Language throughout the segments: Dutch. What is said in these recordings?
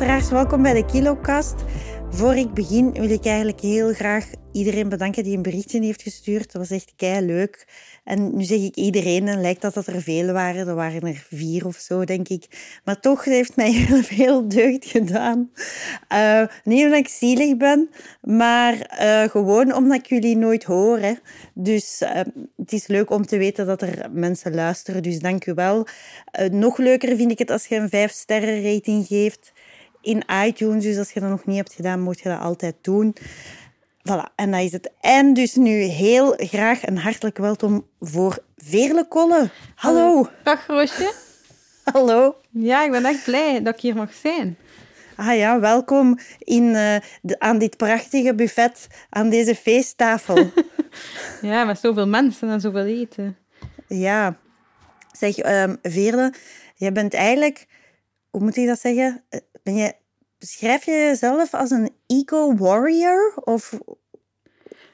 luisteraars, welkom bij de KiloCast. Voor ik begin wil ik eigenlijk heel graag iedereen bedanken die een berichtje heeft gestuurd. Dat was echt kei leuk. En nu zeg ik iedereen en lijkt dat dat er veel waren. Er waren er vier of zo, denk ik. Maar toch heeft mij heel veel deugd gedaan. Uh, niet omdat ik zielig ben, maar uh, gewoon omdat ik jullie nooit hoor. Dus uh, het is leuk om te weten dat er mensen luisteren. Dus dank u wel. nog leuker vind ik het als je een vijf sterren rating geeft in iTunes. Dus als je dat nog niet hebt gedaan, moet je dat altijd doen. Voilà, en dat is het. En dus nu heel graag een hartelijk welkom voor Veerle Kolle. Hallo. Dag Roosje. Hallo. Ja, ik ben echt blij dat ik hier mag zijn. Ah ja, welkom in, uh, de, aan dit prachtige buffet, aan deze feesttafel. ja, met zoveel mensen en zoveel eten. Ja. Zeg, um, Veerle, jij bent eigenlijk, hoe moet ik dat zeggen? Ben je beschrijf je jezelf als een eco-warrior? Of hoe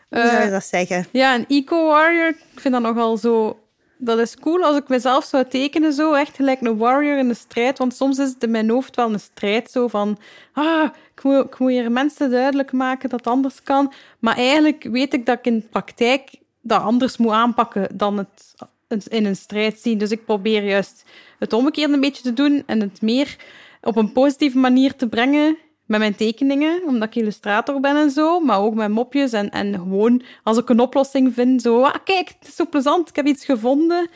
zou je Uh, dat zeggen? Ja, een eco-warrior. Ik vind dat nogal zo... Dat is cool als ik mezelf zou tekenen zo. Echt gelijk een warrior in de strijd. Want soms is het in mijn hoofd wel een strijd zo van... Ah, ik moet, ik moet hier mensen duidelijk maken dat het anders kan. Maar eigenlijk weet ik dat ik in de praktijk dat anders moet aanpakken dan het in een strijd zien. Dus ik probeer juist het omgekeerde een beetje te doen en het meer op een positieve manier te brengen met mijn tekeningen, omdat ik illustrator ben en zo, maar ook met mopjes en, en gewoon als ik een oplossing vind, zo, ah, kijk, het is zo plezant, ik heb iets gevonden.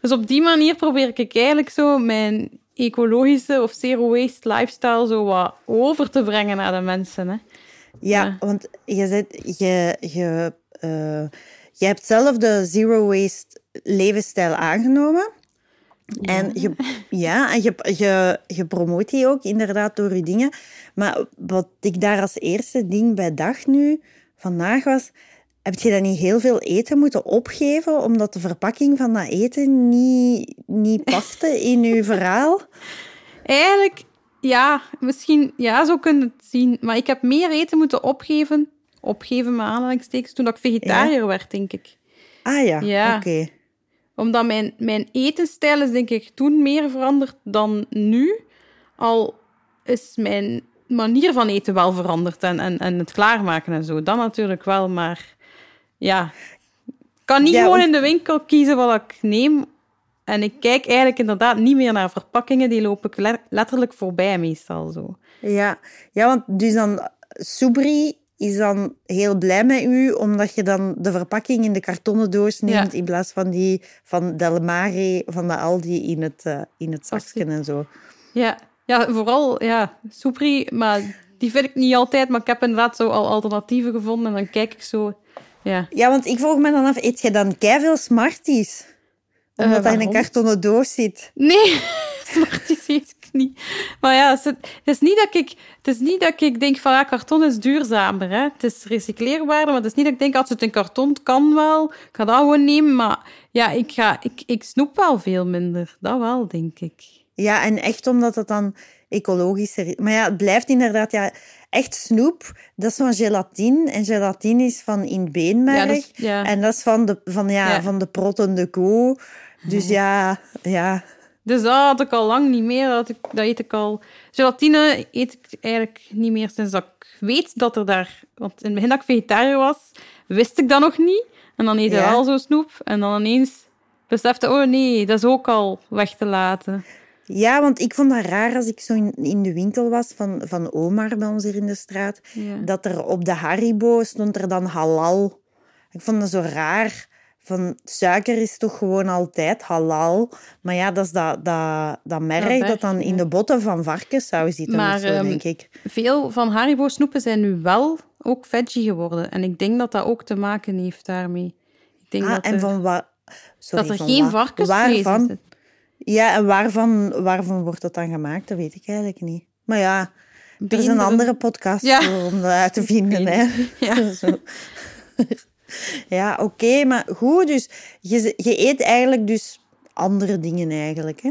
Dus op die manier probeer ik eigenlijk zo mijn ecologische of zero waste lifestyle zo wat over te brengen naar de mensen. Hè. Ja, Ja. want je, zit, je, je, eh, je hebt zelf de zero waste levensstijl aangenomen. En, je, ja, en je, je, je promoot die ook inderdaad door je dingen. Maar wat ik daar als eerste ding bij dacht nu, vandaag was... Heb je dan niet heel veel eten moeten opgeven, omdat de verpakking van dat eten niet, niet paste in je verhaal? Eigenlijk, ja, misschien, ja, zo kun je het zien. Maar ik heb meer eten moeten opgeven, opgeven met aanhalingstekens, toen ik vegetariër werd, denk ik. Ah ja, Ja. oké. Omdat mijn, mijn etenstijl is denk ik toen meer veranderd dan nu. Al is mijn manier van eten wel veranderd en, en, en het klaarmaken en zo. Dat natuurlijk wel, maar ja. Ik kan niet Ja, gewoon in de winkel kiezen wat ik neem. En ik kijk eigenlijk inderdaad niet meer naar verpakkingen. Die loop ik le- letterlijk voorbij meestal zo. Ja, ja want dus dan Subri is dan heel blij met u, omdat je dan de verpakking in de kartonnen doos neemt Ja. in plaats van die van Del Mare, van de Aldi in het, eh, in het zakje en zo. Ja, ja vooral ja, Soepri, maar die vind ik niet altijd. Maar ik heb inderdaad zo al alternatieven gevonden. En dan kijk ik zo... Ja, Ja, want ik vroeg me dan af, eet je dan veel Smarties? Omdat Eh, dat in een kartonnen doos zit. Nee, Smarties eet niet. Maar ja, het is, niet dat ik, het is niet dat ik denk van ja, karton is duurzamer. Hè? Het is recycleerbaarder, maar het is niet dat ik denk als het in karton kan wel, ik ga dat gewoon nemen. Maar ja, ik, ga, ik, ik snoep wel veel minder. Dat wel, denk ik. Ja, en echt omdat het dan ecologischer is. Maar ja, het blijft inderdaad... Ja, echt snoep, dat is van gelatine. En gelatine is van in beenmerg. Ja, dat is- ja. En dat is van de, van, ja, Ja. van de prottende koe. Dus ja, ja... Dus dat had ik al lang niet meer. Dat, ik, dat eet ik al. Gelatine eet ik eigenlijk niet meer sinds dat ik weet dat er daar. Want in het begin dat ik vegetariër was, wist ik dat nog niet. En dan eet je Ja. wel zo snoep. En dan ineens besefte, oh nee, dat is ook al weg te laten. Ja, want ik vond dat raar als ik zo in, in de winkel was van, van Omar bij ons hier in de straat. Ja. Dat er op de Haribo stond er dan halal. Ik vond dat zo raar. Van suiker is toch gewoon altijd halal. Maar ja, dat is dat, dat, dat merk merk, dat dan in de botten van varkenssaus zit. Maar, of zo, ehm, denk ik. Veel van Haribo snoepen zijn nu wel ook veggie geworden. En ik denk dat dat ook te maken heeft daarmee. Ik denk Ah, dat en er, van wat? Dat er van geen in Waarvan? Ja, en waarvan, waarvan wordt dat dan gemaakt? Dat weet ik eigenlijk niet. Maar ja, er is een andere podcast Ja. om dat uit te vinden. Hè. Ja. Ja, oké, maar goed. Dus je, je eet eigenlijk dus andere dingen eigenlijk, hè?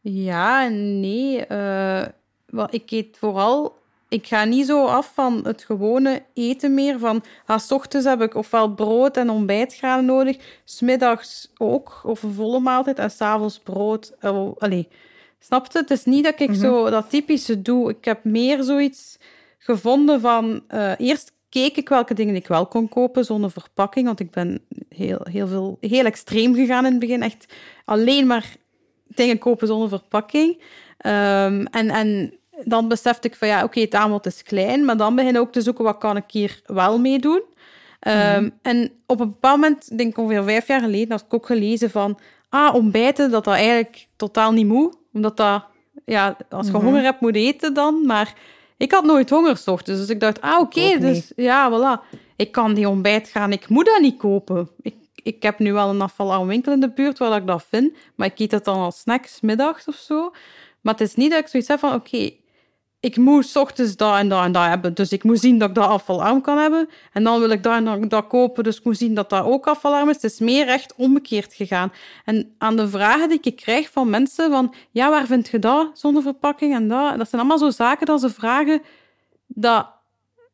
Ja nee. Uh, wel, ik eet vooral... Ik ga niet zo af van het gewone eten meer. Van, ah, s ochtends heb ik ofwel brood en ontbijtgranen nodig. Smiddags ook, of een volle maaltijd. En s'avonds brood. Uh, allee, snap je? Het is niet dat ik mm -hmm. zo dat typische doe. Ik heb meer zoiets gevonden van... Uh, eerst keek ik welke dingen ik wel kon kopen zonder verpakking. Want ik ben heel, heel, veel, heel extreem gegaan in het begin. Echt alleen maar dingen kopen zonder verpakking. Um, en, en dan besefte ik van ja, oké, okay, het aanbod is klein. Maar dan begin ik ook te zoeken wat kan ik hier wel mee doen. Um, mm. En op een bepaald moment, denk ik ongeveer vijf jaar geleden, had ik ook gelezen van ah, ontbijten, dat dat eigenlijk totaal niet moet. Omdat dat, ja, als je mm -hmm. honger hebt, moet eten dan. Maar ik had nooit honger s ochtends, dus ik dacht, ah, oké, okay, dus ja, voilà. Ik kan die ontbijt gaan, ik moet dat niet kopen. Ik, ik heb nu wel een afvalarmwinkel in de buurt waar ik dat vind, maar ik eet het dan als snacks, middags of zo. Maar het is niet dat ik zoiets heb van, oké, okay, ik moet s ochtends dat en dat en dat hebben. Dus ik moet zien dat ik dat afvalarm kan hebben. En dan wil ik dat en dat kopen, dus ik moet zien dat dat ook afvalarm is. Het is meer echt omgekeerd gegaan. En aan de vragen die ik krijg van mensen van... Ja, waar vind je dat zonder verpakking en dat? Dat zijn allemaal zo zaken dat ze vragen dat,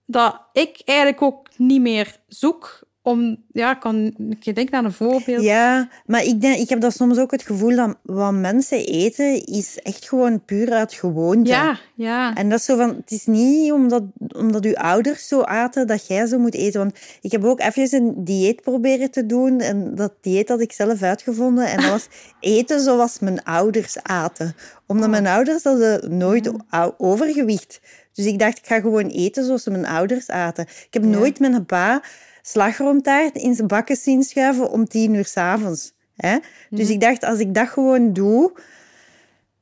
dat ik eigenlijk ook niet meer zoek om, ja, kan, ik denk naar een voorbeeld. Ja, maar ik, denk, ik heb dat soms ook het gevoel dat wat mensen eten is echt gewoon puur uit gewoonte. Ja, ja. En dat is zo van, het is niet omdat, omdat uw ouders zo aten dat jij zo moet eten. Want ik heb ook even een dieet proberen te doen en dat dieet had ik zelf uitgevonden. En dat was eten zoals mijn ouders aten. Omdat oh. mijn ouders hadden nooit overgewicht. Dus ik dacht, ik ga gewoon eten zoals mijn ouders aten. Ik heb ja. nooit mijn pa slagroomtaart in zijn bakken zien schuiven om tien uur s'avonds. Dus mm. ik dacht, als ik dat gewoon doe...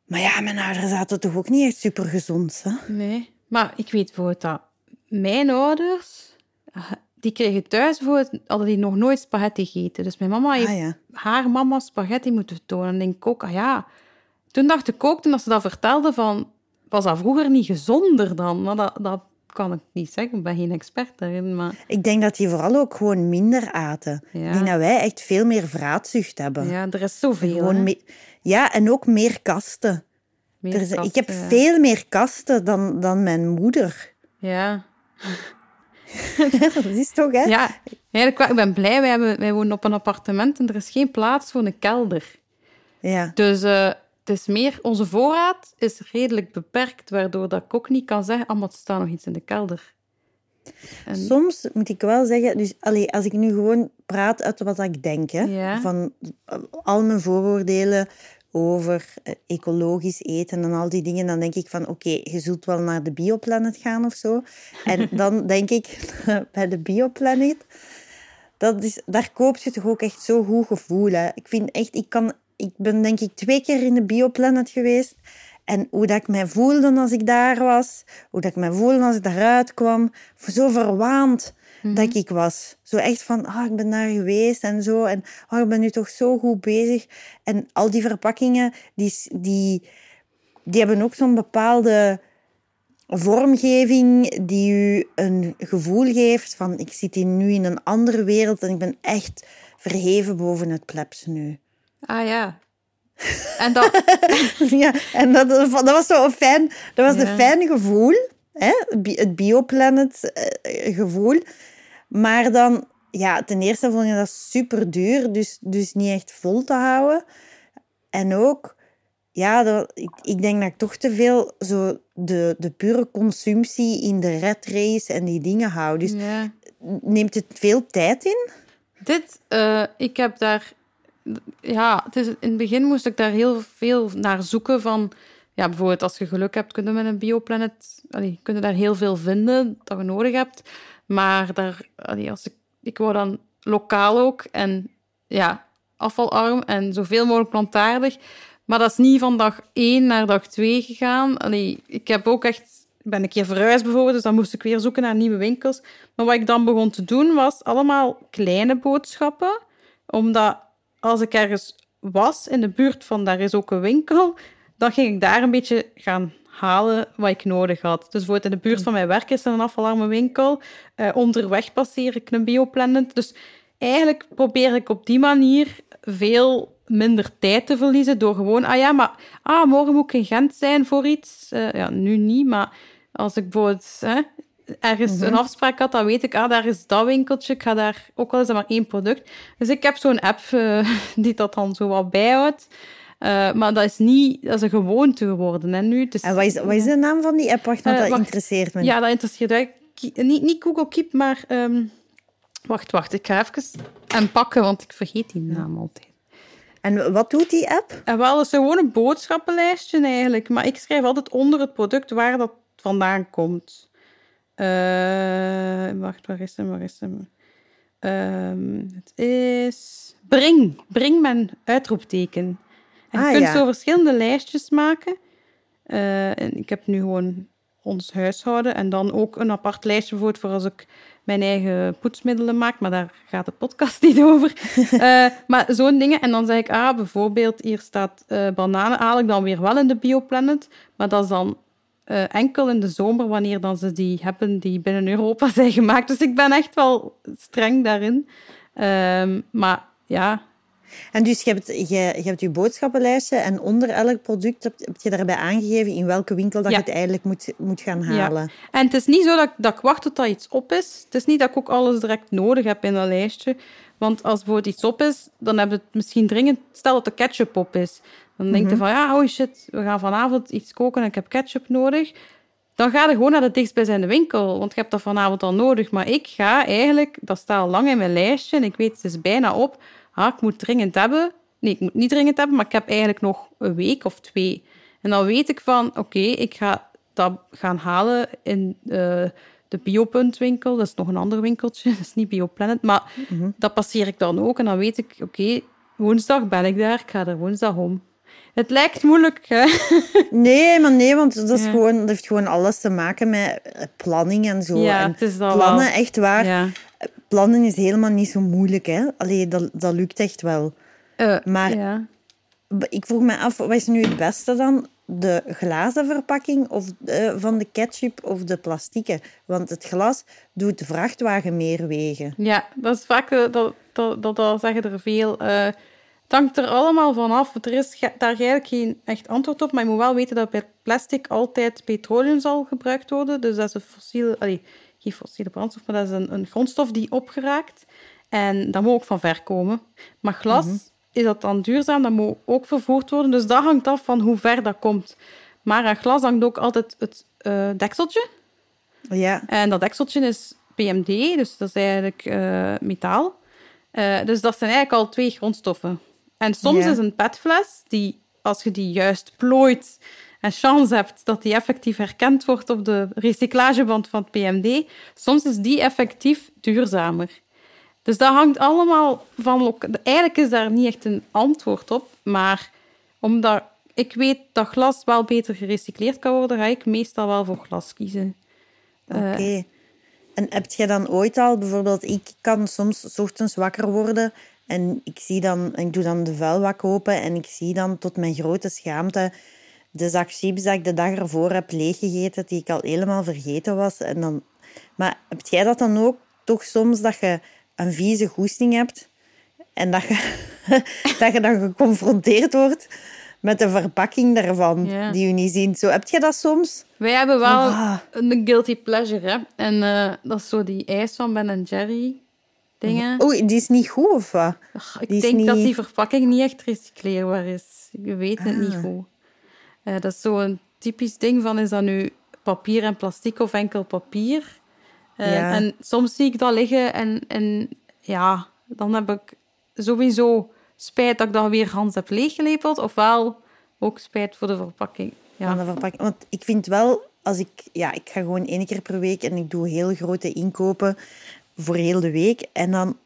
Maar ja, mijn ouders zaten toch ook niet echt super gezond. Hè? Nee, maar ik weet bijvoorbeeld dat mijn ouders... Eh, die kregen thuis bijvoorbeeld, hadden die nog nooit spaghetti gegeten. Dus mijn mama heeft ah, ja. haar mama spaghetti moeten tonen. En denk ik ook, ah ja... Toen dacht ik ook, toen ze dat vertelde, van... Was dat vroeger niet gezonder dan? Maar dat, dat kan ik niet zeggen, ik ben geen expert daarin. Maar... Ik denk dat die vooral ook gewoon minder aten. Ja. Denk dat wij echt veel meer vraatzucht hebben. Ja, er is zoveel. Me... Ja, en ook meer kasten. Meer er is... kasten ik heb ja. veel meer kasten dan, dan mijn moeder. Ja. dat is toch, hè? Ja, ik ben blij. Wij, hebben, wij wonen op een appartement en er is geen plaats voor een kelder. Ja. Dus... Uh, het is meer, onze voorraad is redelijk beperkt, waardoor dat ik ook niet kan zeggen, ah, maar er staat nog iets in de kelder. En... Soms moet ik wel zeggen, dus allee, als ik nu gewoon praat uit wat ik denk, hè, ja. van al mijn vooroordelen over eh, ecologisch eten en al die dingen, dan denk ik van oké, okay, je zult wel naar de Bioplanet gaan of zo. En dan denk ik bij de Bioplanet, dat is, daar koop je toch ook echt zo goed gevoel. Hè. Ik vind echt, ik kan ik ben denk ik twee keer in de Bioplanet geweest. En hoe dat ik mij voelde als ik daar was, hoe dat ik mij voelde als ik daaruit kwam, zo verwaand mm -hmm. dat ik was. Zo echt van, ah, ik ben daar geweest en zo. En oh, ik ben nu toch zo goed bezig. En al die verpakkingen, die, die, die hebben ook zo'n bepaalde vormgeving die u een gevoel geeft van, ik zit hier nu in een andere wereld en ik ben echt verheven boven het plebs nu. Ah ja. En dat... ja, en dat, dat was zo fijn... Dat was ja. een fijn gevoel. Hè? Het Bioplanet eh, gevoel. Maar dan... Ja, ten eerste vond je dat super duur. Dus, dus niet echt vol te houden. En ook... Ja, dat, ik, ik denk dat ik toch te veel zo de, de pure consumptie in de red race en die dingen hou. Dus ja. neemt het veel tijd in? Dit, uh, ik heb daar ja, het is, in het begin moest ik daar heel veel naar zoeken van... Ja, bijvoorbeeld als je geluk hebt, kun je met een bioplanet... Allee, kun je daar heel veel vinden dat je nodig hebt. Maar daar, als ik, ik wou dan lokaal ook en ja, afvalarm en zoveel mogelijk plantaardig. Maar dat is niet van dag één naar dag twee gegaan. Allee, ik heb ook echt ben een keer verhuisd bijvoorbeeld, dus dan moest ik weer zoeken naar nieuwe winkels. Maar wat ik dan begon te doen, was allemaal kleine boodschappen. Omdat als ik ergens was in de buurt van daar is ook een winkel, dan ging ik daar een beetje gaan halen wat ik nodig had. Dus bijvoorbeeld in de buurt van mijn werk is er een afvalarme winkel. Uh, onderweg passeer ik een bioplanet. Dus eigenlijk probeer ik op die manier veel minder tijd te verliezen door gewoon, ah ja, maar ah, morgen moet ik in Gent zijn voor iets. Eh, ja, nu niet, maar als ik bijvoorbeeld hè, ergens Mhm. een afspraak had, dan weet ik, ah, daar is dat winkeltje, ik ga daar, ook al is dat maar één product. Dus ik heb zo'n app eh, die dat dan zo wat bijhoudt. Eh, maar dat is niet, dat is een gewoonte geworden. En nu, is, En wat is, wat is de naam van die app? Wacht, want Eh, dat wacht. interesseert me. Ja, dat interesseert mij. Niet, niet Google Keep, maar... ehm, wacht, wacht. Ik ga even en pakken, want ik vergeet die naam altijd. En wat doet die app? En wel, het is gewoon een boodschappenlijstje eigenlijk. Maar ik schrijf altijd onder het product waar dat vandaan komt. Eh, wacht, waar is hem? Waar is hem? Ehm, het is... Bring. Bring mijn uitroepteken. En je Ah, kunt ja. zo verschillende lijstjes maken. Eh, en ik heb nu gewoon ons huishouden. En dan ook een apart lijstje bijvoorbeeld voor als ik mijn eigen poetsmiddelen maak. Maar daar gaat de podcast niet over. Eh, maar zo'n dingen. En dan zeg ik, ah, bijvoorbeeld hier staat eh, bananen. Haal ik dan weer wel in de Bioplanet. Maar dat is dan eh, enkel in de zomer, wanneer dan ze die hebben die binnen Europa zijn gemaakt. Dus ik ben echt wel streng daarin. Ehm, maar ja, En dus je hebt je, je, hebt je boodschappenlijstje en onder elk product heb, heb je daarbij aangegeven in welke winkel dat Ja. je het eigenlijk moet, moet gaan Ja. halen. En het is niet zo dat, ik- dat ik wacht tot dat iets op is. Het is niet dat ik ook alles direct nodig heb in dat lijstje. Want als bijvoorbeeld iets op is, dan heb je het misschien dringend... Stel dat de ketchup op is. Dan denk je van, ja, holy shit, we gaan vanavond iets koken en ik heb ketchup nodig. Dan ga je gewoon naar de dichtstbijzijnde winkel, want je hebt dat vanavond al nodig. Maar ik ga eigenlijk, dat staat al lang in mijn lijstje en ik weet, het is bijna op. Ah, ik moet dringend hebben. Nee, ik moet niet dringend hebben, maar ik heb eigenlijk nog een week of twee. En dan weet ik van, oké, ik ga dat gaan halen in eh, de Biopuntwinkel. Dat is nog een ander winkeltje, dat is niet Bioplanet. Maar dat passeer ik dan ook en dan weet ik, oké, woensdag ben ik daar, ik ga er woensdag om. Het lijkt moeilijk, hè? Nee, maar nee, want dat, is Ja. gewoon, dat heeft gewoon alles te maken met eh, planning en zo. Ja, en het is dat plannen, wel. echt waar. Ja. Plannen is helemaal niet zo moeilijk, hè. Allee, dat, dat lukt echt wel. Eh, Maar- ja. Ik vroeg me af, wat is nu het beste dan? De glazen verpakking of, eh, van de ketchup of de plastieke? Want het glas doet de vrachtwagen meer wegen. Ja, dat is vaak, dat, dat, dat, dat zeggen er veel. Eh, het hangt er allemaal van af. Er is daar eigenlijk geen echt antwoord op, maar je moet wel weten dat bij plastic altijd petroleum zal gebruikt worden. Dus dat is een fossiele, allee, geen fossiele brandstof, maar dat is een, een grondstof die opgeraakt. En dat moet ook van ver komen. Maar glas, is dat dan duurzaam? Dat moet ook vervoerd worden. Dus dat hangt af van hoe ver dat komt. Maar aan glas hangt ook altijd het eh, dekseltje. Ja, En dat dekseltje is PMD, dus dat is eigenlijk eh, metaal. Eh, dus dat zijn eigenlijk al twee grondstoffen. En soms Ja. is een petfles, die, als je die juist plooit en chance hebt dat die effectief herkend wordt op de recyclageband van het PMD, soms is die effectief duurzamer. Dus dat hangt allemaal van... Eigenlijk is daar niet echt een antwoord op, maar omdat ik weet dat glas wel beter gerecycleerd kan worden, ga ik meestal wel voor glas kiezen. oké. Eh. En heb je dan ooit al, bijvoorbeeld, ik kan soms ochtends wakker worden en ik, zie dan, ik doe dan de vuilbak open en ik zie dan tot mijn grote schaamte de zak chips dat ik de dag ervoor heb leeggegeten, die ik al helemaal vergeten was. En dan... Maar heb jij dat dan ook toch soms, dat je een vieze goesting hebt en dat je, dat je dan geconfronteerd wordt met de verpakking daarvan, Ja. die je niet ziet? Zo, heb je dat soms? Wij hebben wel Ah. een guilty pleasure, hè. En eh, dat is zo die ijs van Ben Jerry dingen. Oei, die is niet goed, of wat? Ach, ik die denk dat die verpakking niet echt recycleerbaar is. Ik weet het niet Ah. goed. Eh, dat is zo'n typisch ding van, is dat nu papier en plastic of enkel papier? Eh, Ja. En soms zie ik dat liggen en, en ja, dan heb ik sowieso spijt dat ik dat weer Hans heb leeggelepeld, ofwel ook spijt voor de verpakking. Ja. Van de verpakking. Want ik vind wel, als ik, ja, ik ga gewoon één keer per week en ik doe heel grote inkopen voor heel de week. En dan,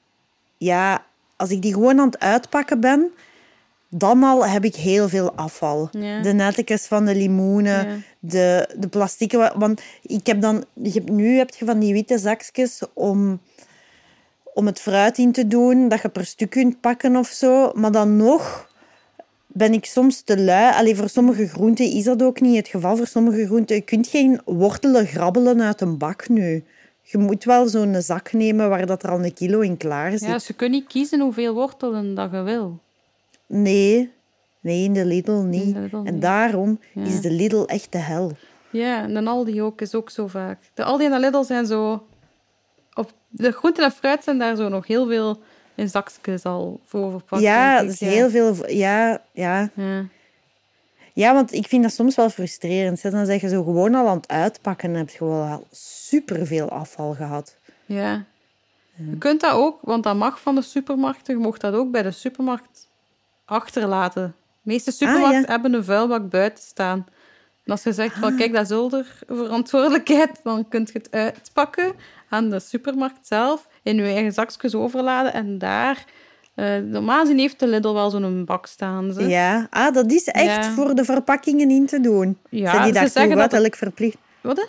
ja, als ik die gewoon aan het uitpakken ben, dan al heb ik heel veel afval. Ja. De nettekens van de limoenen, Ja. de, de plastieke. wa- Want ik heb dan, je hebt, nu heb je van die witte zakjes om, om het fruit in te doen, dat je per stuk kunt pakken of zo. Maar dan nog ben ik soms te lui. Allee, voor sommige groenten is dat ook niet het geval. Voor sommige groenten je kunt geen wortelen grabbelen uit een bak nu. Je moet wel zo'n zak nemen waar dat er al een kilo in klaar zit. Ja, dus je kunt niet kiezen hoeveel wortelen dat je wil. Nee, nee, in de Lidl niet. In de Lidl en niet. daarom Ja. is de Lidl echt de hel. Ja, en de Aldi ook is ook zo vaak. De Aldi en de Lidl zijn zo... Op de groenten en fruit zijn daar zo nog heel veel in zakjes al voor verpakt. ja, is heel veel... Ja, ja. Ja. Ja, want ik vind dat soms wel frustrerend. Dan zeg je zo gewoon al aan het uitpakken en heb je wel al superveel afval gehad. Ja. Je kunt dat ook, want dat mag van de supermarkten. Je mocht dat ook bij de supermarkt achterlaten. De meeste supermarkten Ah, ja. hebben een vuilbak buiten staan. En als je zegt van, kijk, dat is onze verantwoordelijkheid, dan kun je het uitpakken aan de supermarkt zelf, in je eigen zakjes overladen en daar... eh normaal gezien heeft de Lidl wel zo'n bak staan. Ze. Ja, ah, dat is echt Ja. voor de verpakkingen in te doen. Ja, Zijn die daartoe het- wettelijk verplicht? Wat?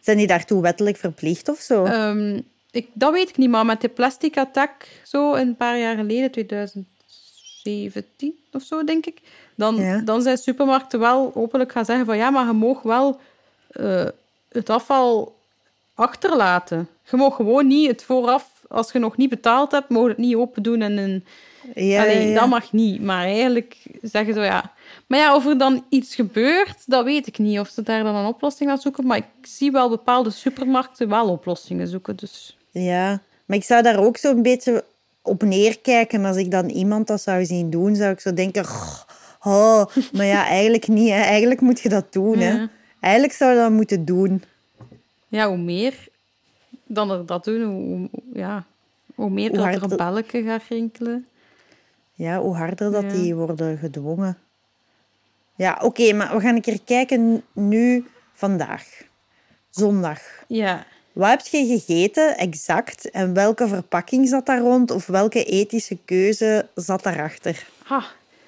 Zijn die daartoe wettelijk verplicht of zo? Ehm, ik, dat weet ik niet, maar met de plastic attack, zo een paar jaar geleden, 2017 of zo, denk ik, dan, Ja. dan zijn supermarkten wel openlijk gaan zeggen van ja, maar je mag wel eh, het afval achterlaten. Je mag gewoon niet het vooraf, als je nog niet betaald hebt, je het niet open doen en een... ja, Allee, ja, dat mag niet. Maar eigenlijk zeggen ze ja. Maar ja, of er dan iets gebeurt, dat weet ik niet. Of ze daar dan een oplossing aan zoeken. Maar ik zie wel bepaalde supermarkten wel oplossingen zoeken. Dus Ja, maar ik zou daar ook zo'n beetje op neerkijken. Als ik dan iemand dat zou zien doen, zou ik zo denken... Oh, maar ja, eigenlijk niet. Hè. Eigenlijk moet je dat doen. Hè. Eigenlijk zou je dat moeten doen. ja, hoe meer dan er dat doen, hoe, ja, hoe meer Hoe dat er een belletje gaat rinkelen. Ja, hoe harder dat Ja. die worden gedwongen. Ja, oké, maar we gaan een keer kijken nu, vandaag. Zondag. Ja. Wat heb je gegeten, exact? En welke verpakking zat daar rond? Of welke ethische keuze zat daarachter? Ha.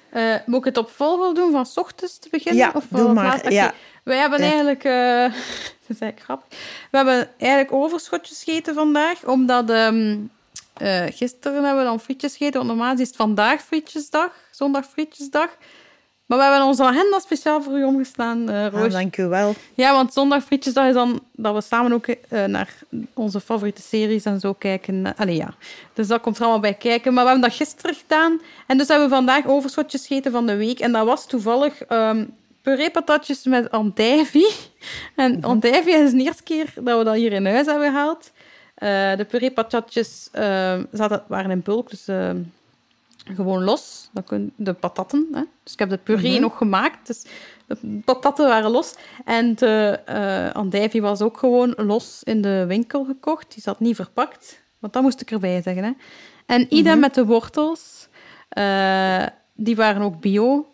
Eh, moet ik het op volgorde doen van 's ochtends te beginnen? Ja, of doe het maar, ja. Wij hebben Ja. eigenlijk... eh, dat is eigenlijk grappig. We hebben eigenlijk overschotjes gegeten vandaag, omdat... ehm, eh, gisteren hebben we dan frietjes gegeten, want normaal is het vandaag frietjesdag, zondag frietjesdag. Maar we hebben onze agenda speciaal voor u omgeslaan, eh Ah, Roos. dank u wel. Ja, want zondag frietjesdag is dan dat we samen ook eh, naar onze favoriete series en zo kijken. Allee, ja. Dus dat komt er allemaal bij kijken. Maar we hebben dat gisteren gedaan. En dus hebben we vandaag overschotjes gegeten van de week. En dat was toevallig ehm puree-patatjes met andijvie. En andijvie is de eerste keer dat we dat hier in huis hebben gehaald. Eh, de puree-patatjes ehm, zaten, waren in bulk, dus ehm, gewoon los. Dat kun, de patatten. Hè? Dus ik heb de puree nog gemaakt. Dus de patatten waren los. En de eh andijvie was ook gewoon los in de winkel gekocht. Die zat niet verpakt. Want dat moest ik erbij zeggen. Hè? En idem met de wortels. Eh, die waren ook bio.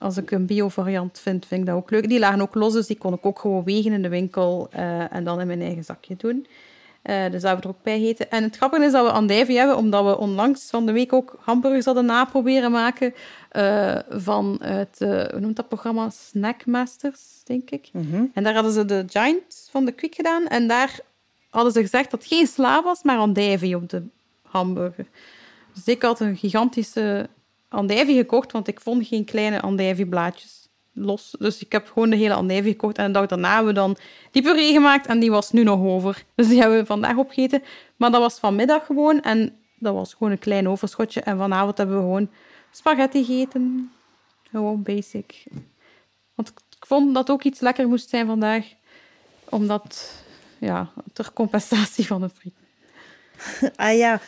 Als ik een bio-variant vind, vind ik dat ook leuk. Die lagen ook los, dus die kon ik ook gewoon wegen in de winkel eh, en dan in mijn eigen zakje doen. Eh, dus dat hebben we er ook bij gegeten. En het grappige is dat we andijvie hebben, omdat we onlangs van de week ook hamburgers hadden naproberen maken eh, van het, hoe noemt dat programma? Snackmasters, denk ik. Mhm. En daar hadden ze de Giant van de Quick gedaan. En daar hadden ze gezegd dat het geen sla was, maar andijvie op de hamburger. Dus ik had een gigantische andijvie gekocht, want ik vond geen kleine andijvieblaadjes los. Dus ik heb gewoon de hele andijvie gekocht. En de dag daarna hebben we dan die puree gemaakt en die was nu nog over. Dus die hebben we vandaag opgegeten. Maar dat was vanmiddag gewoon en dat was gewoon een klein overschotje. En vanavond hebben we gewoon spaghetti gegeten. Gewoon basic. Want ik vond dat ook iets lekker moest zijn vandaag. Omdat, ja, ter compensatie van de friet. Ah ja,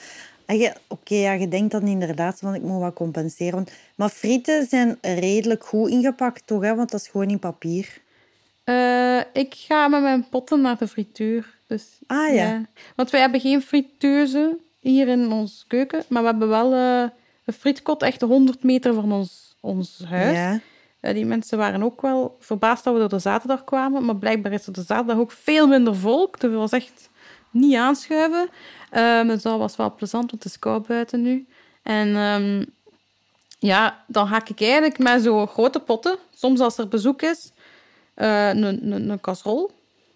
Ah, oké, ja, je denkt dan inderdaad van ik moet wat compenseren. Maar frieten zijn redelijk goed ingepakt, toch? Hè? Want dat is gewoon in papier. Eh, ik ga met mijn potten naar de frituur. Dus, Ah, ja. Want wij hebben geen frituurze hier in onze keuken. Maar we hebben wel eh, een frietkot echt 100 meter van ons, ons huis. Ja. Eh, die mensen waren ook wel verbaasd dat we er de zaterdag kwamen. Maar blijkbaar is er de zaterdag ook veel minder volk. Er was echt niet aanschuiven. Ehm, dus dat was wel plezant, want het is koud buiten nu. En ehm, ja, dan ga ik eigenlijk met zo'n grote potten, soms als er bezoek is, eh, een, een, een casserole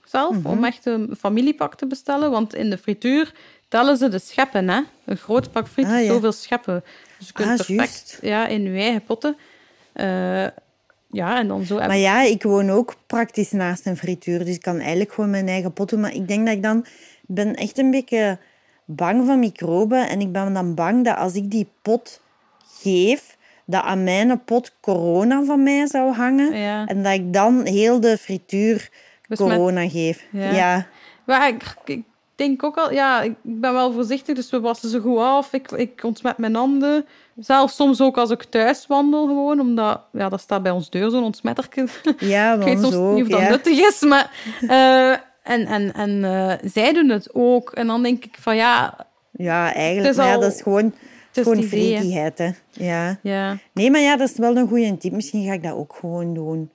zelf, om echt een familiepak te bestellen. Want in de frituur tellen ze de scheppen, hè. Een groot pak friet Ah, ja. zoveel scheppen. Dus je kunt Ah, perfect juist. ja, in je eigen potten... eh, ja, en dan zo... Maar ja, ik woon ook praktisch naast een frituur. Dus ik kan eigenlijk gewoon mijn eigen pot doen. Maar ik denk dat ik dan... Ik ben echt een beetje bang van microben. En ik ben dan bang dat als ik die pot geef, dat aan mijn pot corona van mij zou hangen. Ja. En dat ik dan heel de frituur Dus met- corona geef. Ja. Ja. Maar ik, ik denk ook al, ja, ik ben wel voorzichtig, dus we wassen ze goed af. Ik, ik ontsmet mijn handen. Zelfs soms ook als ik thuis wandel, gewoon, omdat, ja, dat staat bij ons deur, zo'n ontsmetterke. Ja, ik weet soms zo niet of dat ja. nuttig is, maar... eh, en en, en eh, zij doen het ook. En dan denk ik van, ja, Ja, eigenlijk. Ja, dat is gewoon, is gewoon hè. Ja. Ja, Nee, maar ja, dat is wel een goede tip. Misschien ga ik dat ook gewoon doen.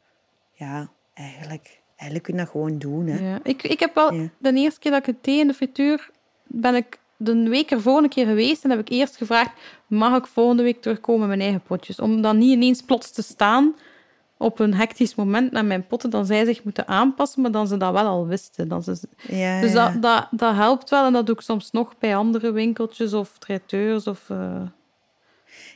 Ja, eigenlijk. Eigenlijk kun je dat gewoon doen, hè. ja. Ik, ik heb wel... Ja. De eerste keer dat ik het deed in de frituur, ben ik de week ervoor een keer geweest en heb ik eerst gevraagd, mag ik volgende week terugkomen met mijn eigen potjes? Om dan niet ineens plots te staan op een hectisch moment naar mijn potten, dan zij zich moeten aanpassen, maar dan ze dat wel al wisten. Dan ze, Ja, dus dat, dat, dat helpt wel en dat doe ik soms nog bij andere winkeltjes of traiteurs of... eh,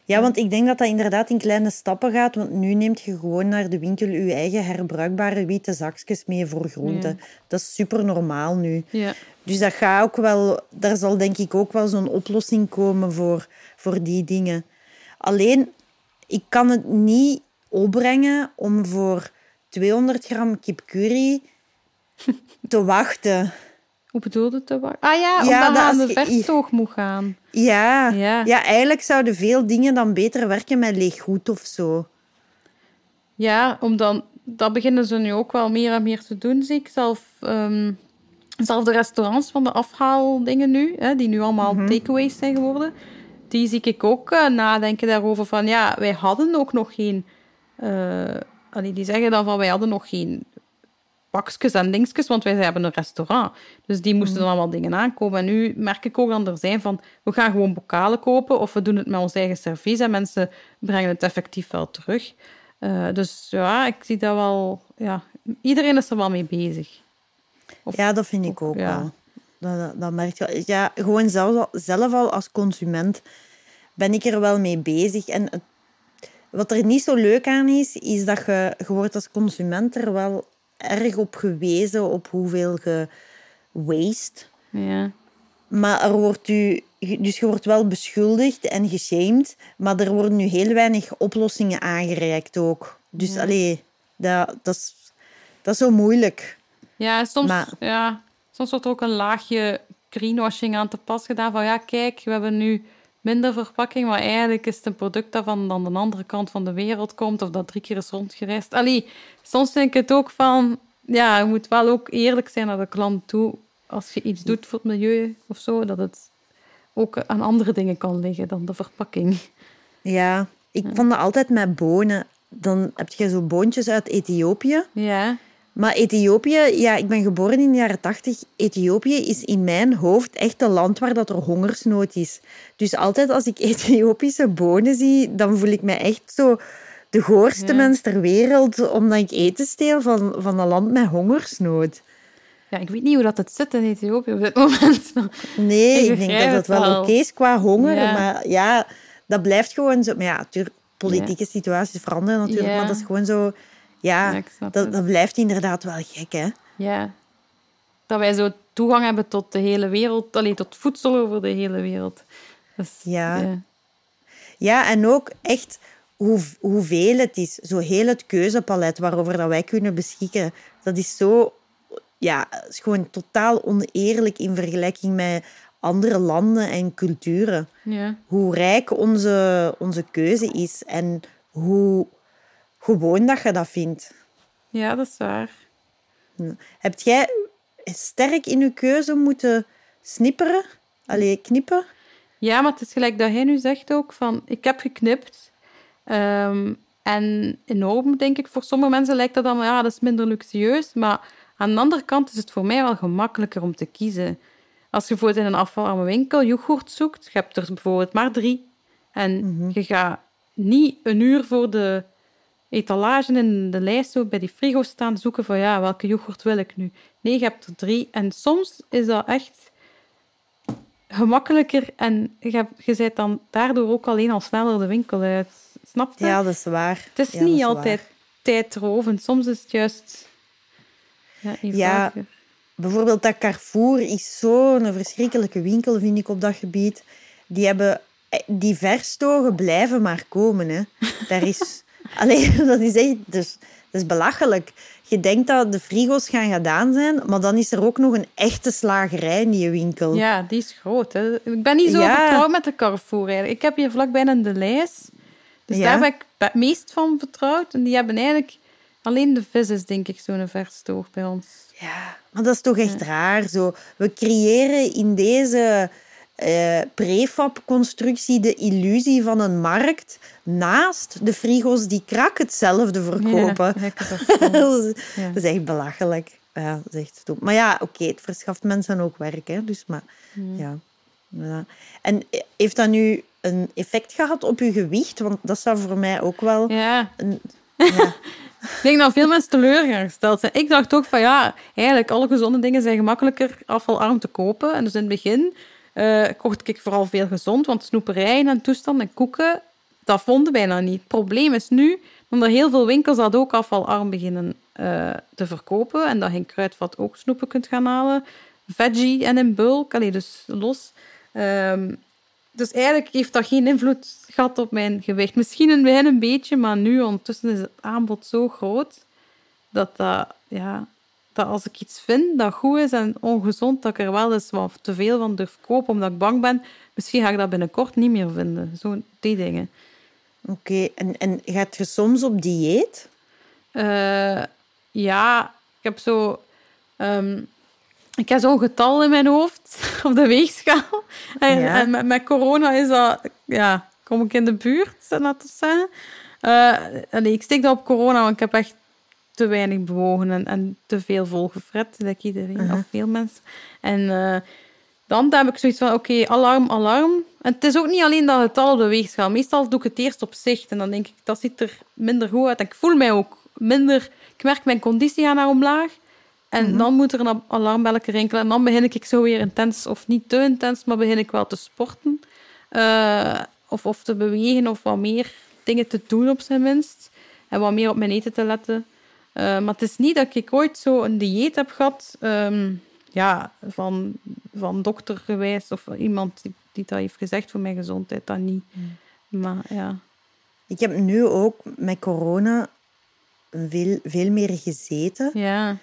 Ja, want ik denk dat dat inderdaad in kleine stappen gaat. Want nu neemt je gewoon naar de winkel je eigen herbruikbare witte zakjes mee voor groenten. Dat is super normaal nu. ja. Dus dat gaat ook wel, daar zal denk ik ook wel zo'n oplossing komen voor, voor die dingen. Alleen, ik kan het niet opbrengen om voor 200 gram kip curry te wachten. Hoe bedoelde te wa- Ah ja, Ja, omdat aan de verstoog moet gaan. Ja, Ja. ja. eigenlijk zouden veel dingen dan beter werken met leeg goed of zo. Ja, om dan, dat beginnen ze nu ook wel meer en meer te doen, zie ik. Zelf, ehm, zelf de restaurants van de afhaaldingen nu, hè, die nu allemaal takeaways zijn geworden, die zie ik ook eh, nadenken daarover van, ja, wij hadden ook nog geen... eh, allee, die zeggen dan van, wij hadden nog geen pakjes en dingetjes, want wij hebben een restaurant. Dus die moesten dan allemaal dingen aankomen. En nu merk ik ook dat er zijn van, we gaan gewoon bokalen kopen of we doen het met ons eigen servies en mensen brengen het effectief wel terug. Eh, dus ja, ik zie dat wel... Ja, iedereen is er wel mee bezig. Of- Ja, dat vind ik ook ja. wel. Dat, dat, dat merk je. Ja, gewoon zelf, zelf al als consument ben ik er wel mee bezig. En het- wat er niet zo leuk aan is, is dat je, je wordt als consument er wel erg op gewezen op hoeveel je waste. Ja. Maar er wordt u, dus je wordt wel beschuldigd en geshamed, maar er worden nu heel weinig oplossingen aangereikt ook. Dus Ja. allee, dat, dat, is, dat is zo moeilijk. Ja, soms, Maar- ja, soms wordt er ook een laagje greenwashing aan te pas gedaan. Van ja, kijk, we hebben nu minder verpakking, maar eigenlijk is het een product dat van dan de andere kant van de wereld komt of dat drie keer is rondgereisd. Allee, soms denk ik het ook van, ja, je moet wel ook eerlijk zijn naar de klant toe. Als je iets doet voor het milieu of zo, dat het ook aan andere dingen kan liggen dan de verpakking. Ja, ik vond dat altijd met bonen. Dan heb je zo boontjes uit Ethiopië. Ja, Maar Ethiopië, ja, ik ben geboren in de jaren tachtig. Ethiopië is in mijn hoofd echt een land waar dat er hongersnood is. Dus altijd als ik Ethiopische bonen zie, dan voel ik me echt zo de goorste Ja. mens ter wereld, omdat ik eten steel van, van een land met hongersnood. ja, ik weet niet hoe dat het zit in Ethiopië op dit moment. Nee, Ik ik, denk dat het wel wel. oké is qua honger, Ja. maar ja, dat blijft gewoon zo. Maar ja, natuurlijk, politieke situaties veranderen natuurlijk, maar dat is gewoon zo... Ja, dat, dat blijft inderdaad wel gek, hè. Ja. Dat wij zo toegang hebben tot de hele wereld, alleen tot voedsel over de hele wereld. Dus, Ja. ja. Ja, en ook echt hoe, hoeveel het is. Zo heel het keuzepalet waarover dat wij kunnen beschikken. Dat is zo... Ja, is gewoon totaal oneerlijk in vergelijking met andere landen en culturen. Ja. Hoe rijk onze, onze keuze is en hoe gewoon dat je dat vindt. ja, dat is waar. Heb jij sterk in je keuze moeten snipperen? Allee, knippen? Ja, maar het is gelijk dat hij nu zegt ook van, ik heb geknipt. Ehm, en enorm, denk ik, voor sommige mensen lijkt dat dan, ja, dat is minder luxueus. Maar aan de andere kant is het voor mij wel gemakkelijker om te kiezen. Als je bijvoorbeeld in een afvalarme winkel yoghurt zoekt, je hebt er bijvoorbeeld maar drie. En je gaat niet een uur voor de etalage in de lijst zo bij die frigo staan zoeken van ja, welke yoghurt wil ik nu? Nee, je hebt er drie. En soms is dat echt gemakkelijker en je, hebt- je bent dan daardoor ook alleen al sneller de winkel uit. Snap je? Ja, dat is waar. het is Ja, niet is altijd waar. tijdrovend. Soms is het juist ja. Bijvoorbeeld dat Carrefour is zo'n verschrikkelijke winkel, vind ik, op dat gebied. Die hebben eh, die verstogen blijven maar komen. Hè. Daar is... Allee, dat is echt... Dus, dat is belachelijk. Je denkt dat de frigo's gaan gedaan zijn, maar dan is er ook nog een echte slagerij in die winkel. Ja, die is groot. Hè. Ik ben niet zo Ja. vertrouwd met de Carrefour. Eigenlijk. Ik heb hier vlakbij een Delijs. Dus Ja. daar ben ik het meest van vertrouwd. En die hebben eigenlijk... Alleen de vis is, denk ik, zo'n verstoog bij ons. Ja, maar dat is toch echt raar. Zo. We creëren in deze eh prefab-constructie de illusie van een markt naast de frigo's die krak hetzelfde verkopen. Ja, dat. is, Ja. dat is echt belachelijk. Ja, dat is echt. Maar ja, oké, het verschaft mensen ook werk. Hè, dus, maar, ja. Ja. En heeft dat nu een effect gehad op je gewicht? Want dat zou voor mij ook wel... Ja. Een, ja. Ik denk dat veel mensen teleurgesteld zijn. Ik dacht ook van ja, eigenlijk alle gezonde dingen zijn gemakkelijker afvalarm te kopen. En dus in het begin eh, kocht ik vooral veel gezond, want snoeperijen en toestanden en koeken, dat vonden wij nou niet. Het probleem is nu dat er heel veel winkels dat ook afvalarm beginnen eh, te verkopen. En dat je in Kruidvat ook snoepen kunt gaan halen. Veggie en in bulk, allee, dus los. Ehm, dus eigenlijk heeft dat geen invloed gehad op mijn gewicht. Misschien begin een beetje, maar nu ondertussen is het aanbod zo groot dat, dat, ja, dat als ik iets vind dat goed is en ongezond, dat ik er wel eens wat te veel van durf kopen omdat ik bang ben. Misschien ga ik dat binnenkort niet meer vinden. Zo die dingen. Oké, en, en gaat je soms op dieet? Eh, ja, ik heb zo... ehm, ik heb zo'n getal in mijn hoofd op de weegschaal. En, Ja. en met, met corona is dat... Ja, kom ik in de buurt, laten we zeggen. Eh, nee, ik steek dat op corona, want ik heb echt te weinig bewogen en, en te veel volgefret, like iedereen, of veel mensen. En eh, dan heb ik zoiets van, oké, alarm, alarm. En het is ook niet alleen dat getal op de weegschaal. Meestal doe ik het eerst op zicht en dan denk ik, dat ziet er minder goed uit. En ik voel mij ook minder... Ik merk, mijn conditie gaat naar omlaag. En dan moet er een alarmbelletje rinkelen. En dan begin ik zo weer intens, of niet te intens, maar begin ik wel te sporten. Eh, of, of te bewegen, of wat meer dingen te doen op zijn minst. En wat meer op mijn eten te letten. Eh, maar het is niet dat ik ooit zo een dieet heb gehad, ehm, ja, van, van doktergewijs of iemand die, die dat heeft gezegd voor mijn gezondheid, dat niet. Maar ja. Ik heb nu ook met corona veel, veel meer gezeten. Ja.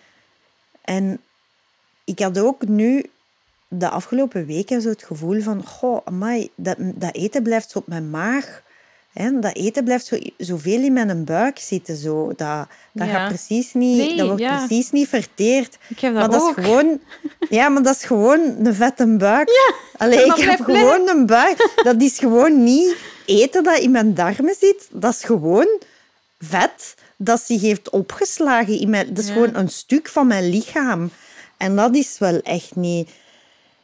En ik had ook nu de afgelopen weken zo het gevoel van... Goh, amai, dat, dat eten blijft zo op mijn maag. Hè? Dat eten blijft zo, zoveel in mijn buik zitten. Zo. Dat, dat, Ja. gaat precies niet, Nee, dat wordt ja. precies niet verteerd. Ik heb Maar dat dat ook. is gewoon... Ja, maar dat is gewoon een vette buik. Ja, Allee, dat ik heb gewoon een buik. Dat is gewoon niet eten dat in mijn darmen zit. Dat is gewoon vet dat zich heeft opgeslagen. In mijn, dat is gewoon een stuk van mijn lichaam. En dat is wel echt niet...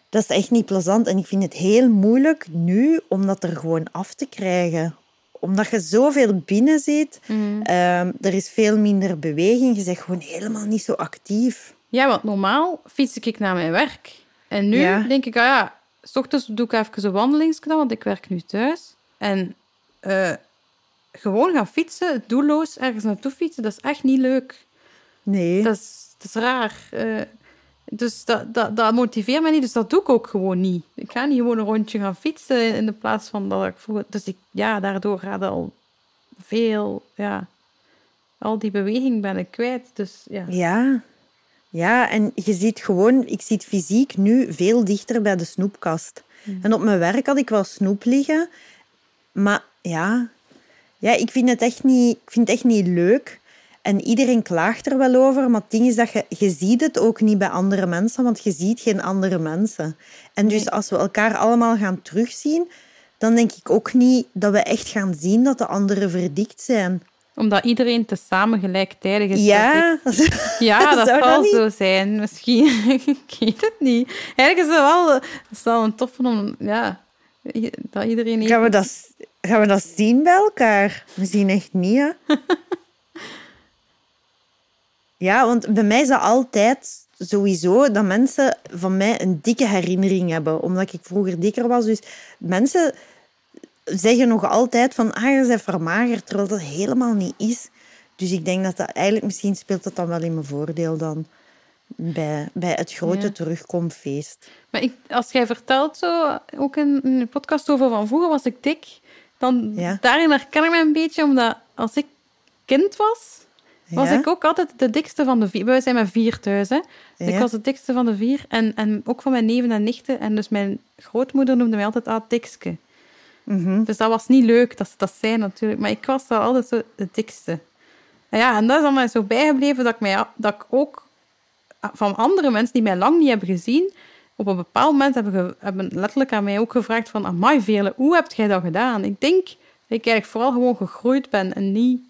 Dat is echt niet plezant. En ik vind het heel moeilijk nu om dat er gewoon af te krijgen. Omdat je zoveel binnen zit. Ehm, er is veel minder beweging. Je bent gewoon helemaal niet zo actief. Ja, want normaal fiets ik naar mijn werk. En nu Ja. denk ik, ah ja, s ochtends doe ik even een wandelingsje, want ik werk nu thuis. En eh, gewoon gaan fietsen, doelloos ergens naartoe fietsen, dat is echt niet leuk. Nee. Dat is, dat is raar. Eh, dus dat, dat, dat motiveert mij niet, dus dat doe ik ook gewoon niet. Ik ga niet gewoon een rondje gaan fietsen in de plaats van dat ik vroeger... Dus ik, ja, daardoor gaat al veel, ja... Al die beweging ben ik kwijt, dus ja. Ja. Ja, en je ziet gewoon... Ik zit fysiek nu veel dichter bij de snoepkast. En op mijn werk had ik wel snoep liggen. Maar ja... Ja, ik vind het echt niet, ik vind het echt niet leuk. En iedereen klaagt er wel over, maar het ding is dat je, je ziet het ook niet bij andere mensen, want je ziet geen andere mensen. En dus Nee. als we elkaar allemaal gaan terugzien, dan denk ik ook niet dat we echt gaan zien dat de anderen verdikt zijn. Omdat iedereen tezamen gelijktijdig is. Ja, Ja, dat Zou zal zo zijn. Misschien. ik weet het niet. Eigenlijk is het wel, het wel een toffe om... Ja, dat iedereen... gaan we dat, gaan we dat zien bij elkaar? We zien echt niet, hè? Ja, want bij mij is dat altijd sowieso dat mensen van mij een dikke herinnering hebben. Omdat ik vroeger dikker was. Dus mensen zeggen nog altijd van, ah, je bent vermagerd, terwijl dat helemaal niet is. Dus ik denk dat dat eigenlijk, misschien speelt dat dan wel in mijn voordeel dan. bij, bij het grote Ja. terugkomfeest. Maar ik, als jij vertelt zo, ook in, in de podcast over van vroeger was ik dik, dan Ja. daarin herken ik me een beetje, omdat als ik kind was, was ik ook altijd de dikste van de vier. Wij zijn met vier thuis, hè. Dus Ik was de dikste van de vier. En, en ook van mijn neven en nichten. En dus mijn grootmoeder noemde mij altijd ah, dikske. Mhm. Dus dat was niet leuk dat ze dat zei natuurlijk. Maar ik was wel altijd zo de dikste. En ja, en dat is mij zo bijgebleven dat ik, mij, dat ik ook van andere mensen die mij lang niet hebben gezien, op een bepaald moment hebben, ge- hebben letterlijk aan mij ook gevraagd van Amai Veerle, hoe heb jij dat gedaan? Ik denk dat ik eigenlijk vooral gewoon gegroeid ben en niet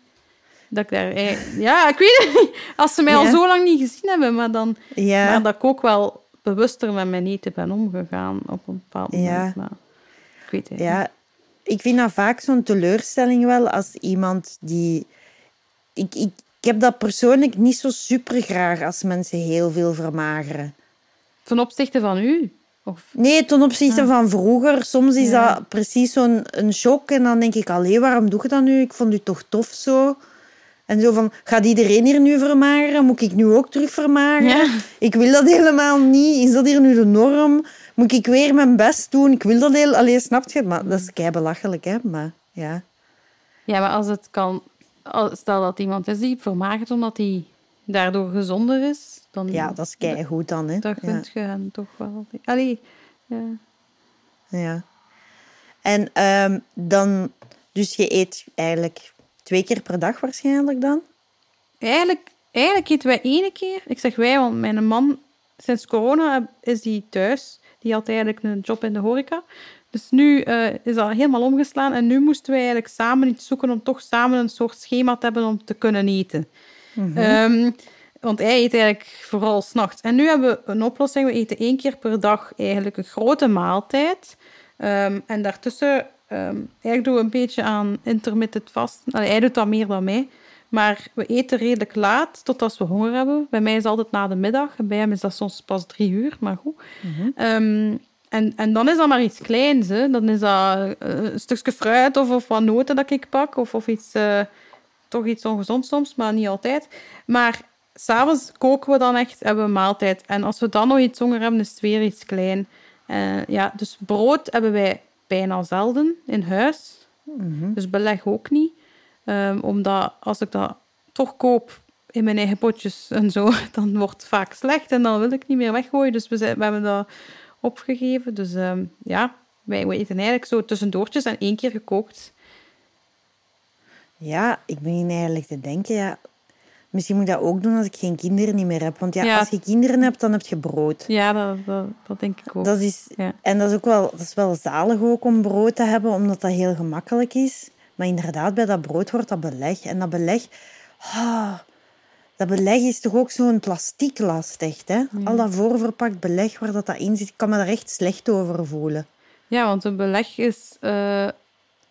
dat ik daar... eigenlijk- Ja, ik weet het niet. Als ze mij al zo lang niet gezien hebben, maar dan... Ja, Maar dat ik ook wel bewuster met mijn eten ben omgegaan op een bepaald moment. Ja. Maar ik weet het niet. ja, ik vind dat vaak zo'n teleurstelling wel als iemand die... Ik, ik, ik heb dat persoonlijk niet zo super graag als mensen heel veel vermageren. Ten opzichte van u? Of... Nee, ten opzichte van vroeger. Soms is Ja. dat precies zo'n een shock. En dan denk ik, allee, waarom doe je dat nu? Ik vond u toch tof zo. En zo van, gaat iedereen hier nu vermageren? Moet ik nu ook terug vermageren? Ja. Ik wil dat helemaal niet. Is dat hier nu de norm? Moet ik weer mijn best doen? Ik wil dat heel... Allee, snap je? Maar dat is kei belachelijk, hè? Maar ja. Ja, maar als het kan... Stel dat iemand is die vermagert omdat hij daardoor gezonder is, dan... Ja, dat is kei goed dan, hè? Dat Ja. gunt je toch wel. Allee, ja. Ja. En ehm, dan... Dus je eet eigenlijk twee keer per dag waarschijnlijk dan? Eigenlijk, eigenlijk eten wij ene keer. Ik zeg wij, want mijn man, sinds corona is die thuis. Die had eigenlijk een job in de horeca. Dus nu eh, is dat helemaal omgeslaan. En nu moesten wij eigenlijk samen iets zoeken om toch samen een soort schema te hebben om te kunnen eten. Ehm, want hij eet eigenlijk vooral s'nachts. En nu hebben we een oplossing. We eten één keer per dag eigenlijk een grote maaltijd. Ehm, en daartussen, eigenlijk doen we een beetje aan intermittent vasten. Allee, hij doet dat meer dan mij. Maar we eten redelijk laat, tot als we honger hebben. Bij mij is het altijd na de middag. Bij hem is dat soms pas drie uur, maar goed. Ehm, en, en dan is dat maar iets kleins. Hè. Dan is dat eh, een stukje fruit of, of wat noten dat ik pak. Of, of iets, eh, toch iets ongezond soms, maar niet altijd. Maar s'avonds koken we dan echt, hebben we maaltijd. En als we dan nog iets honger hebben, is het weer iets klein. Eh, ja, dus brood hebben wij bijna zelden in huis. Dus beleg ook niet. Ehm, omdat als ik dat toch koop in mijn eigen potjes en zo, dan wordt het vaak slecht en dan wil ik niet meer weggooien. Dus we, zijn, we hebben dat opgegeven. Dus ehm, ja, wij we eten eigenlijk zo tussendoortjes en één keer gekookt. Ja, ik begin eigenlijk te denken, ja, misschien moet ik dat ook doen als ik geen kinderen niet meer heb. Want ja, Ja. als je kinderen hebt, dan heb je brood. Ja, dat, dat, dat denk ik ook. Dat is, Ja. En dat is ook wel, dat is wel zalig ook om brood te hebben, omdat dat heel gemakkelijk is. Maar inderdaad, bij dat brood wordt dat beleg. En dat beleg, ah, dat beleg is toch ook zo'n plasticlast, echt. Hè? Al dat voorverpakt beleg waar dat, dat in zit, ik kan me daar echt slecht over voelen. Ja, want een beleg is... eh,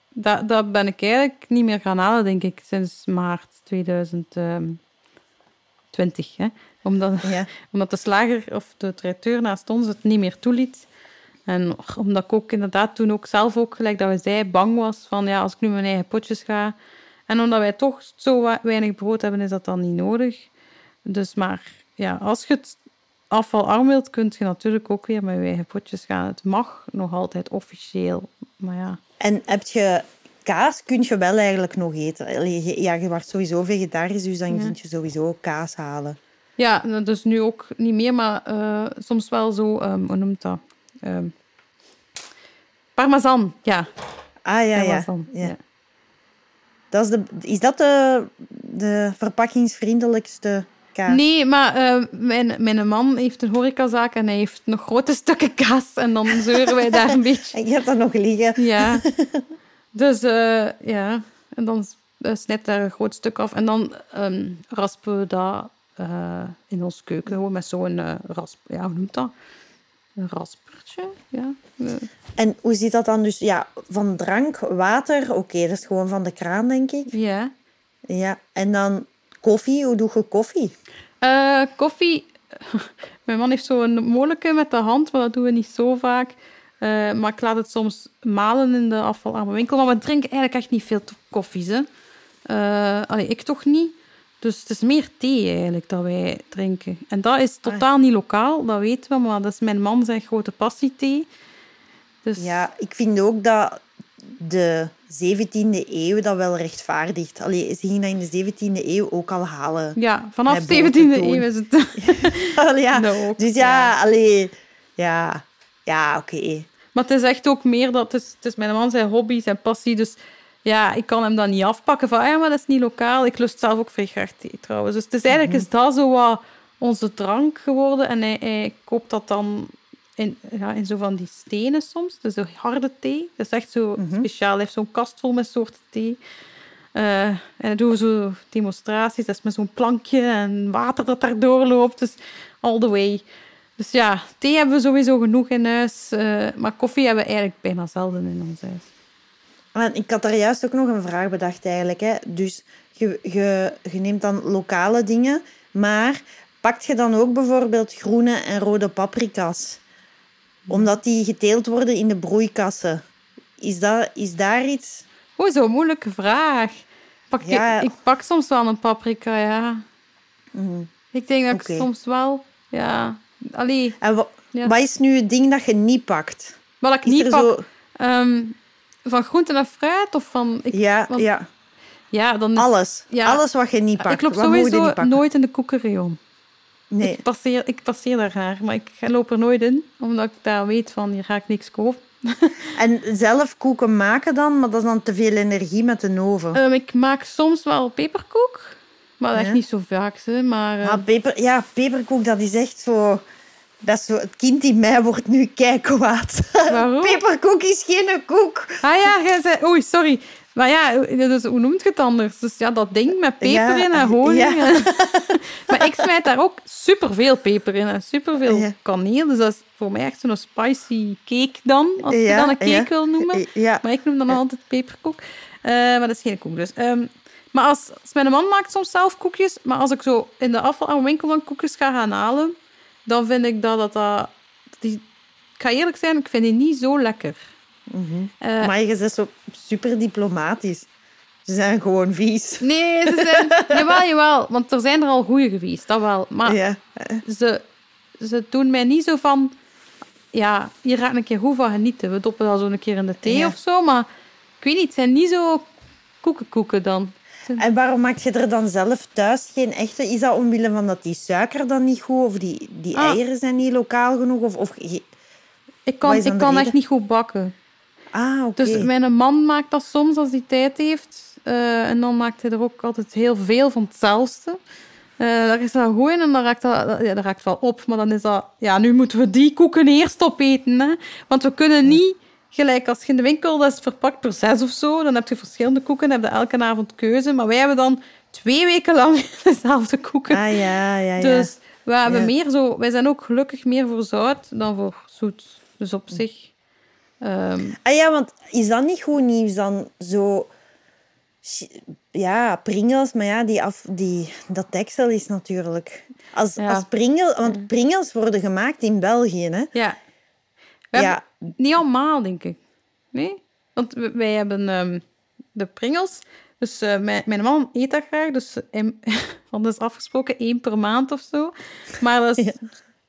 dat, dat ben ik eigenlijk niet meer gaan halen, denk ik, sinds maart 2020. Hè? Omdat, Ja. omdat de slager of de traiteur naast ons het niet meer toeliet. En omdat ik ook inderdaad toen ook zelf ook, gelijk dat we zei, bang was van ja, als ik nu mijn eigen potjes ga. En omdat wij toch zo weinig brood hebben, is dat dan niet nodig. Dus maar ja, als je het afvalarm wilt, kun je natuurlijk ook weer met je eigen potjes gaan. Het mag nog altijd officieel, maar ja. En heb je kaas, kun je wel eigenlijk nog eten. Ja, je wordt sowieso vegetarisch, dus dan Ja. kun je sowieso kaas halen. Ja, nou, dus nu ook niet meer, maar eh, soms wel zo, ehm, hoe noemt dat? Ehm parmesan, ja. Ah, ja, ja. parmesan, ja. Dat is, de, is dat de, de verpakkingsvriendelijkste kaas? Nee, maar eh, mijn, mijn man heeft een horecazaak en hij heeft nog grote stukken kaas. En dan zeuren wij daar een beetje. En je hebt dat nog liggen. Ja. Dus eh, ja, en dan uh, snijdt daar een groot stuk af. En dan ehm, raspen we dat eh, in ons keuken. Gewoon met zo'n eh, rasp... Ja, hoe noemt dat? Een raspertje, ja. Eh, En hoe zit dat dan dus? Ja, van drank, water, oké, dat is gewoon van de kraan, denk ik. ja. Ja, en dan koffie, hoe doe je koffie? Eh, koffie. Mijn man heeft zo'n molenke met de hand, maar dat doen we niet zo vaak. Eh, maar ik laat het soms malen in de afvalarme winkel. Maar we drinken eigenlijk echt niet veel koffies. Hè. Eh, allee, ik toch niet. Dus het is meer thee eigenlijk dat wij drinken. En dat is totaal niet lokaal, dat weten we, maar dat is mijn man zijn grote passie thee. Dus Ja, ik vind ook dat de 17e eeuw dat wel rechtvaardigt. Allee, ze gingen dat in de 17e eeuw ook al halen. ja, vanaf Met 17e botertoon. eeuw is het. Ja. Ook, dus ja, ja. allee, ja, ja oké. Maar het is echt ook meer dat het is, het is mijn man zijn hobby, zijn passie. Dus ja, ik kan hem dan niet afpakken van, ah ja, maar dat is niet lokaal. Ik lust zelf ook vrij graag thee trouwens. Dus het is eigenlijk is dat zo wat onze drank geworden. En hij, hij koopt dat dan in, ja, in zo van die stenen soms. Dus zo harde thee. Dat is echt zo speciaal. Hij heeft zo'n kast vol met soorten thee. Eh, en dan doen we zo demonstraties. Dat is met zo'n plankje en water dat daardoor loopt. Dus all the way. Dus ja, thee hebben we sowieso genoeg in huis. eh, maar koffie hebben we eigenlijk bijna zelden in ons huis. En ik had daar juist ook nog een vraag bedacht eigenlijk. Hè. Dus je, je, je neemt dan lokale dingen, maar pakt je dan ook bijvoorbeeld groene en rode paprika's? Omdat die geteeld worden in de broeikassen. Is, dat, is daar iets? Oeh, zo'n moeilijke vraag. Pak je- Ja. ik pak soms wel een paprika, ja. Mhm. Ik denk dat ik soms wel... Ja, allee, En wa- Ja. wat is nu het ding dat je niet pakt? wat ik Is niet pak... zo... ehm, van groente en fruit of van... Ik, Ja, want- ja, ja, dan is... alles. ja. Alles wat je niet pakt. ik loop wat sowieso nooit in de koekenrayon. Nee. Ik, passeer, ik passeer daar naar, maar ik ga- loop er nooit in. Omdat ik daar weet van, hier ga ik niks kopen. En zelf koeken maken dan, maar dat is dan te veel energie met de oven. Ehm, ik maak soms wel peperkoek. Maar echt Ja. niet zo vaak, hè. Maar... Maar peper, ja, peperkoek, dat is echt zo... Dat is zo... Het kind in mij wordt nu keikwaad. Waarom? Peperkoek is geen koek. Ah ja, jij zei... Oei, sorry. Maar ja, dus, hoe noemt je het anders? Dus ja, dat ding met peper Ja, in en honing. ja. maar ik smijt daar ook superveel peper in en superveel Ja. kaneel. Dus dat is voor mij echt zo'n spicy cake dan, als je dan een cake wil noemen. Maar ik noem dan altijd peperkoek. Eh, maar dat is geen koek dus. Ehm, maar als, als mijn man maakt soms zelf koekjes, maar als ik zo in de afvalwinkel dan koekjes ga gaan halen, dan vind ik dat dat... dat die, ik ga eerlijk zijn, ik vind die niet zo lekker. Eh, Maar je bent zo super diplomatisch. Ze zijn gewoon vies. Nee, ze zijn... jawel, jawel. Want er zijn er al goede geweest, dat wel. Maar Ja. ze, ze doen mij niet zo van... Ja, hier ga ik een keer goed van genieten. We doppen dat zo een keer in de thee Ja. of zo. Maar ik weet niet, het zijn niet zo koekenkoeken dan. En waarom maak je er dan zelf thuis geen echte? Is dat omwille van dat die suiker dan niet goed, of die, die Ah. eieren zijn niet lokaal genoeg? Of, of... Ik kan, ik kan echt niet goed bakken. Ah, oké. Dus mijn man maakt dat soms als hij tijd heeft. Eh, en dan maakt hij er ook altijd heel veel van hetzelfde. Eh, daar is dat goed in en dan raakt dat, ja, dat raakt wel op. Maar dan is dat... Ja, nu moeten we die koeken eerst opeten. Hè? Want we kunnen niet... Gelijk als je in de winkel, dat is verpakt per zes of zo. Dan heb je verschillende koeken, heb je elke avond keuze. Maar wij hebben dan twee weken lang dezelfde koeken. Ah, ja, ja, ja. Dus we hebben Ja. meer zo... Wij zijn ook gelukkig meer voor zout dan voor zoet. Dus op zich... ehm, Ah ja, want is dat niet goed nieuws dan? Zo... Ja, Pringles, maar ja, die af, die, dat deksel is natuurlijk... Als, Ja. als Pringles... Want Pringles worden gemaakt in België, hè? Ja. We Ja. Niet allemaal, denk ik. Nee? Want wij hebben ehm, de pringels. Dus eh, mijn, mijn man eet dat graag. Dus hij had dus afgesproken één per maand of zo. Maar dat is, Ja.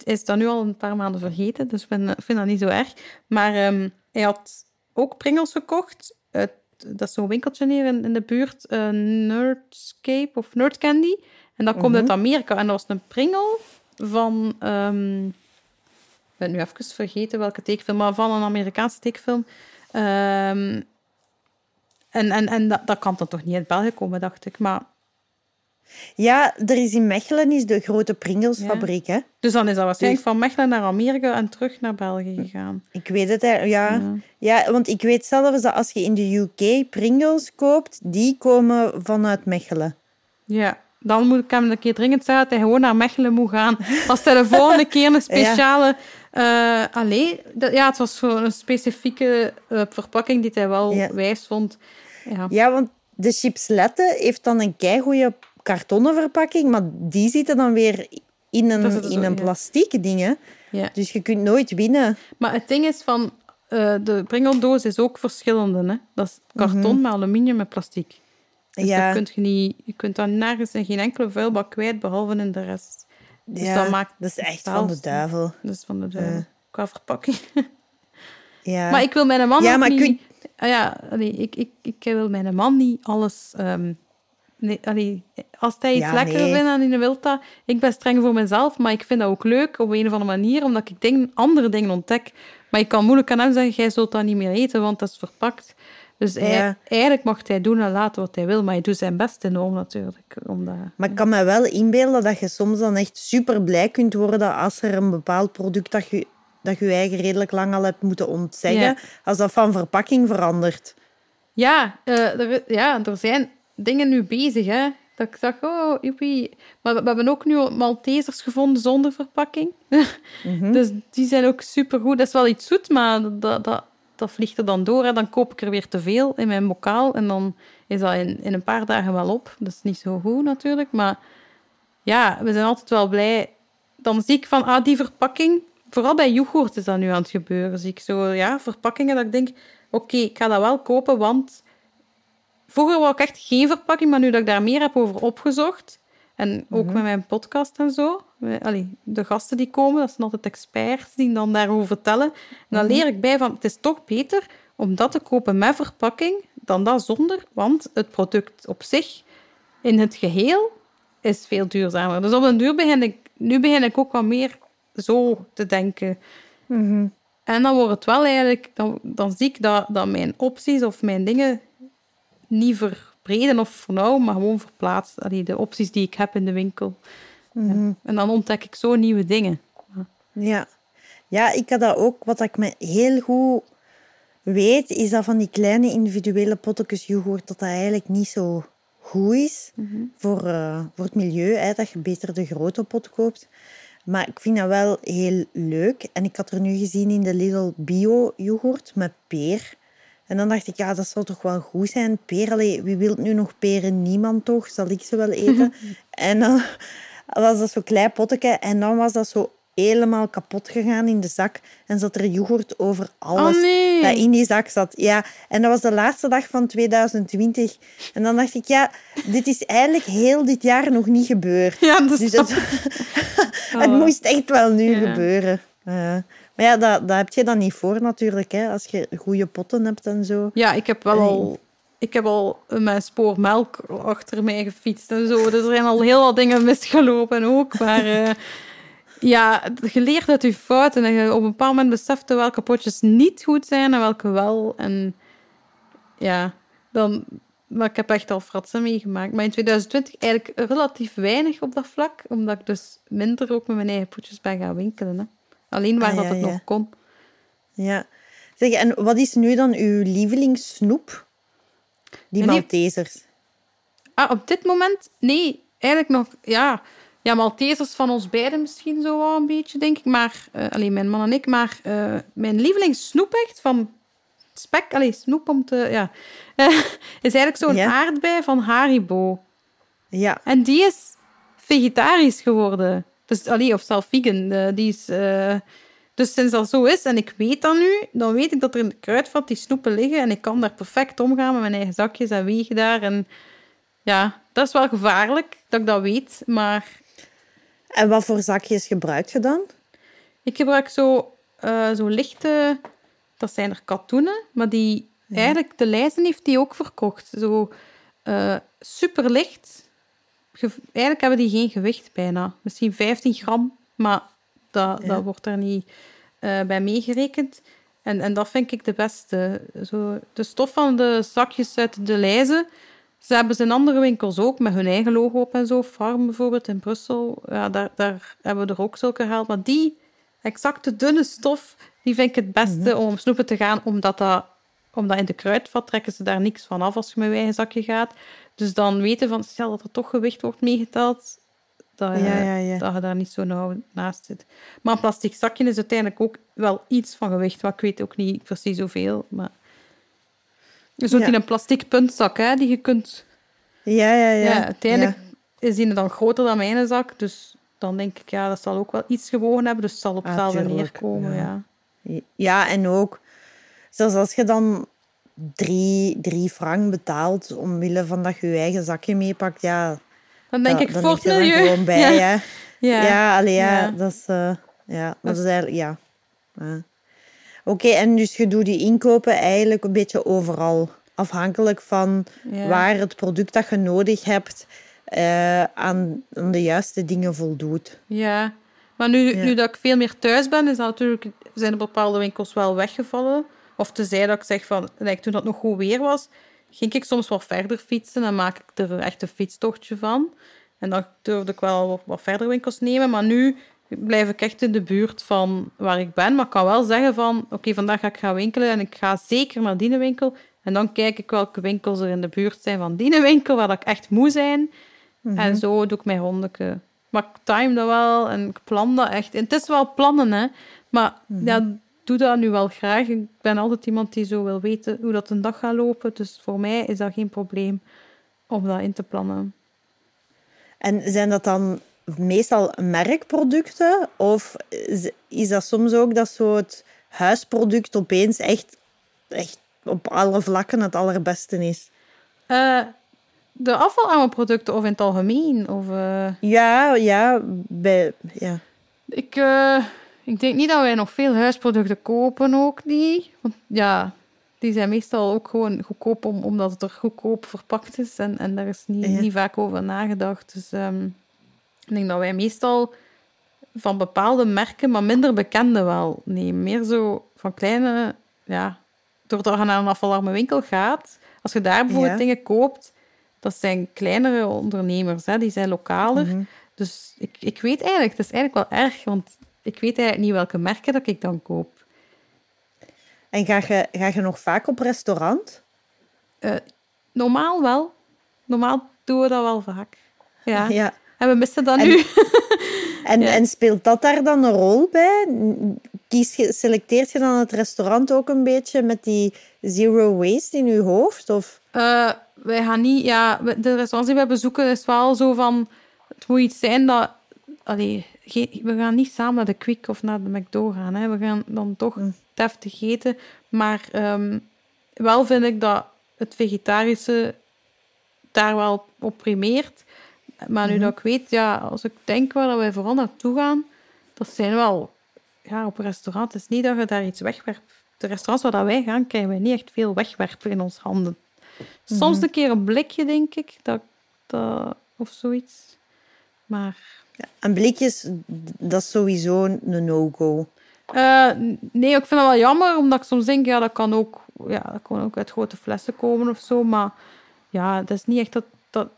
is dat nu al een paar maanden vergeten. Dus ik ik vind dat niet zo erg. Maar ehm, hij had ook pringels gekocht. uit- dat is zo'n winkeltje hier in, in de buurt. eh, Nerdscape of Nerd Candy. En dat komt uit Amerika. En dat was een pringel van... ehm, ben nu even vergeten welke tekenfilm, maar van een Amerikaanse tekenfilm. Ehm, en en, en dat, dat kan dan toch niet uit België komen, dacht ik. Maar, Ja, er is in Mechelen is de grote Pringelsfabriek, hè? dus dan is dat waarschijnlijk van Mechelen naar Amerika en terug naar België gegaan. Ik weet het, hè. Ja. ja. want ik weet zelfs dat als je in de UK Pringles koopt, die komen vanuit Mechelen. Ja, dan moet ik hem een keer dringend zeggen dat hij gewoon naar Mechelen moet gaan. Als hij de volgende keer een speciale... eh allee, dat- ja, het was voor een specifieke eh, verpakking die hij wel Ja. wijs vond. Ja. Ja, want de chipslette heeft dan een keigoede kartonnen verpakking, maar die zitten dan weer in een, in zo, een ja. plastiek ding, hè. Ja. Dus je kunt nooit winnen. Maar het ding is van... eh, de pringeldoos is ook verschillende. Hè? Dat is karton met aluminium en plastic. Dus Ja. kunt je, niet, je kunt dat nergens in geen enkele vuilbak kwijt, behalve in de rest. Dus ja, dat maakt dat is echt van de duivel. Dat is van de duivel. Qua verpakking. Ja. Maar ik wil mijn man Ja, maar niet... kun- Ah ja, allee, ik, ik, ik wil mijn man niet alles... ehm, nee, allee, als hij iets lekker nee. vindt en hij wil dat... Ik ben streng voor mezelf, maar ik vind dat ook leuk op een of andere manier, omdat ik dingen, andere dingen ontdek. Maar ik kan moeilijk aan hem zeggen, jij zult dat niet meer eten, want dat is verpakt. Dus hij- Ja. eigenlijk mag hij doen en laten wat hij wil, maar hij doet zijn best enorm natuurlijk. Omdat, Maar ik kan me wel inbeelden dat je soms dan echt super blij kunt worden als er een bepaald product dat je, dat je eigen redelijk lang al hebt moeten ontzeggen, Ja. als dat van verpakking verandert. Ja, eh, er, ja, er zijn dingen nu bezig, hè. Dat ik dacht, oh, joepie. Maar we, we hebben ook nu Maltesers gevonden zonder verpakking. Mhm. Dus die zijn ook supergoed. Dat is wel iets zoet, maar dat, dat, dat vliegt er dan door. Hè. Dan koop ik er weer te veel in mijn bokaal. En dan is dat in, in een paar dagen wel op. Dat is niet zo goed natuurlijk. Maar ja, we zijn altijd wel blij. Dan zie ik van, ah, die verpakking... Vooral bij yoghurt is dat nu aan het gebeuren. Zie ik zo, ja, verpakkingen dat ik denk... Oké, ik ga dat wel kopen, want... Vroeger wou ik echt geen verpakking, maar nu dat ik daar meer heb over opgezocht... En ook met mijn podcast en zo. Allee, de gasten die komen, dat zijn altijd experts die dan daarover vertellen. En dan leer ik bij van, het is toch beter om dat te kopen met verpakking dan dat zonder. Want het product op zich, in het geheel, is veel duurzamer. Dus op den duur begin ik, nu begin ik ook wat meer zo te denken. Mhm. En dan wordt het wel eigenlijk, dan, dan zie ik dat, dat mijn opties of mijn dingen niet verbreden of vernauwen, maar gewoon verplaatst. Allee, de opties die ik heb in de winkel. Ja. En dan ontdek ik zo nieuwe dingen. Ja. ja, ik had dat ook. Wat ik me heel goed weet, is dat van die kleine individuele potjes yoghurt, dat dat eigenlijk niet zo goed is voor, eh, voor het milieu. Hè, dat je beter de grote pot koopt. Maar ik vind dat wel heel leuk. En ik had er nu gezien in de Lidl bio yoghurt met peer. En dan dacht ik, ja, dat zou toch wel goed zijn. Allee, wie wil nu nog peren? Niemand toch? Zal ik ze wel eten? en dan was dat zo'n klein potje. En dan was dat zo helemaal kapot gegaan in de zak. En zat er yoghurt over alles Oh, nee. dat in die zak zat. Ja, en dat was de laatste dag van 2020. En dan dacht ik, ja, dit is eigenlijk heel dit jaar nog niet gebeurd. Ja, dat Dus het, Oh. het moest echt wel nu Ja. gebeuren. Ja. Maar ja, dat, dat heb je dan niet voor natuurlijk, hè, als je goede potten hebt en zo. Ja, ik heb wel al... Ik heb al mijn spoor melk achter mij gefietst en zo. Dus er zijn al heel wat dingen misgelopen ook. Maar eh, ja, je leert uit je fouten. En je op een bepaald moment beseft welke potjes niet goed zijn en welke wel. En ja, dan... Maar ik heb echt al fratsen meegemaakt. Maar in 2020 eigenlijk relatief weinig op dat vlak. Omdat ik dus minder ook met mijn eigen potjes ben gaan winkelen. Hè. Alleen waar Ah, dat ja, het ja. nog kon. Ja. Zeg, en wat is nu dan uw lievelingssnoep? Die Maltesers. Ah, op dit moment? Nee, eigenlijk nog... Ja, ja Maltesers van ons beiden misschien zo wel een beetje, denk ik. Maar, eh, alleen mijn man en ik. Maar eh, mijn lievelingssnoep echt van spek... Allee, snoep om te... Ja, is eigenlijk zo'n Ja. aardbei van Haribo. Ja. En die is vegetarisch geworden. Dus, allee, of zelf vegan. eh, die is... eh, dus sinds dat zo is, en ik weet dat nu, dan weet ik dat er in de kruidvat die snoepen liggen en ik kan daar perfect omgaan met mijn eigen zakjes en wegen daar. En ja, dat is wel gevaarlijk dat ik dat weet, maar En wat voor zakjes gebruik je dan? ik gebruik zo, eh, zo lichte, dat zijn er katoenen, maar die eigenlijk, de lijzen heeft die ook verkocht. Zo eh super licht. Eigenlijk hebben die geen gewicht bijna. Misschien 15 gram, maar dat, Ja. dat wordt er niet eh, bij meegerekend. En, en dat vind ik de beste. Zo, de stof van de zakjes uit de lijzen, ze hebben ze in andere winkels ook, met hun eigen logo op en zo. Farm bijvoorbeeld in Brussel, ja, daar, daar hebben we er ook zulke gehaald. Maar die exacte dunne stof, die vind ik het beste om snoepen te gaan, omdat dat, omdat in de kruidvat trekken ze daar niks van af als je met je eigen zakje gaat. Dus dan weten van, stel dat er toch gewicht wordt meegeteld, dat, je- Ja, ja, ja. dat je daar niet zo nauw naast zit. Maar een plastic zakje is uiteindelijk ook wel iets van gewicht, wat ik weet ook niet precies hoeveel. Maar... Je zult in een plastic puntzak, hè, die je kunt... Ja, ja, ja. Ja, uiteindelijk is die dan groter dan mijn zak, dus dan denk ik, ja, dat zal ook wel iets gewogen hebben, dus het zal op Ah, hetzelfde neerkomen, ja. ja. Ja, en ook, zelfs als je dan drie, drie frank betaalt omwille van dat je je eigen zakje meepakt, ja... Dan denk ja, ik dan voor het er milieu. gewoon bij, ja. hè. Ja. Ja, allee, ja, Ja. dat is... eh, ja, dat Dat is eigenlijk... Ja. Ja. Oké, en dus je doet die inkopen eigenlijk een beetje overal. Afhankelijk van waar het product dat je nodig hebt eh, aan, aan de juiste dingen voldoet. Ja, maar nu, nu dat ik veel meer thuis ben, is dat natuurlijk, zijn er bepaalde winkels wel weggevallen. Of tezij dat ik zeg van, like, toen dat nog goed weer was, ging ik soms wat verder fietsen en maak ik er echt een fietstochtje van. En dan durfde ik wel wat, wat verder winkels nemen, maar nu blijf ik echt in de buurt van waar ik ben. Maar ik kan wel zeggen van, oké, vandaag ga ik gaan winkelen en ik ga zeker naar die winkel. En dan kijk ik welke winkels er in de buurt zijn van die winkel, waar ik echt moe zijn. En zo doe ik mijn rondeke. Maar ik time dat wel en ik plan dat echt. En het is wel plannen, hè. Maar ja, ik doe dat nu wel graag. Ik ben altijd iemand die zo wil weten hoe dat een dag gaat lopen. Dus voor mij is dat geen probleem om dat in te plannen. En zijn dat dan meestal merkproducten? Of is- dat soms ook dat zo het huisproduct opeens echt, echt op alle vlakken het allerbeste is? Eh, de afvalarme producten of in het algemeen? Of, eh, Ja, ja, bij, ja. ik, eh, ik denk niet dat wij nog veel huisproducten kopen, ook niet. Want ja, die zijn meestal ook gewoon goedkoop om, omdat het er goedkoop verpakt is. En, en daar is niet, Ja. niet vaak over nagedacht. Dus ehm, ik denk dat wij meestal van bepaalde merken, maar minder bekende wel nemen. Meer zo van kleine, ja, doordat je naar een afvalarme winkel gaat, als je daar bijvoorbeeld Ja. dingen koopt, dat zijn kleinere ondernemers, hè, die zijn lokaler. Mhm. Dus ik, ik weet eigenlijk, het is eigenlijk wel erg, want ik weet eigenlijk niet welke merken dat ik dan koop. En ga je, ga je nog vaak op restaurant? Eh, normaal wel. Normaal doen we dat wel vaak. Ja. Ja. En we missen dat En- nu. En, Ja. en speelt dat daar dan een rol bij? Kies je, selecteert je dan het restaurant ook een beetje met die zero waste in je hoofd? Of? Eh, wij gaan niet... Ja, de restaurants die we bezoeken is wel zo van... Het moet iets zijn dat... Allee, we gaan niet samen naar de Quick of naar de McDo gaan. Hè. We gaan dan toch Mm. deftig eten. Maar ehm, wel vind ik dat het vegetarische daar wel op primeert. Maar nu dat ik weet, ja, als ik denk waar dat wij vooral naartoe gaan, dat zijn wel... Ja, op een restaurant het is niet dat je daar iets wegwerpt. De restaurants waar dat wij gaan, krijgen wij niet echt veel wegwerpen in ons handen. Soms een keer een blikje, denk ik, dat, dat, of zoiets. Maar En blikjes, dat is sowieso een no-go. eh, nee, ik vind dat wel jammer, omdat ik soms denk, ja, dat kan ook, ja, dat kan ook uit grote flessen komen of zo. Maar ja, dat is niet echt dat, dat...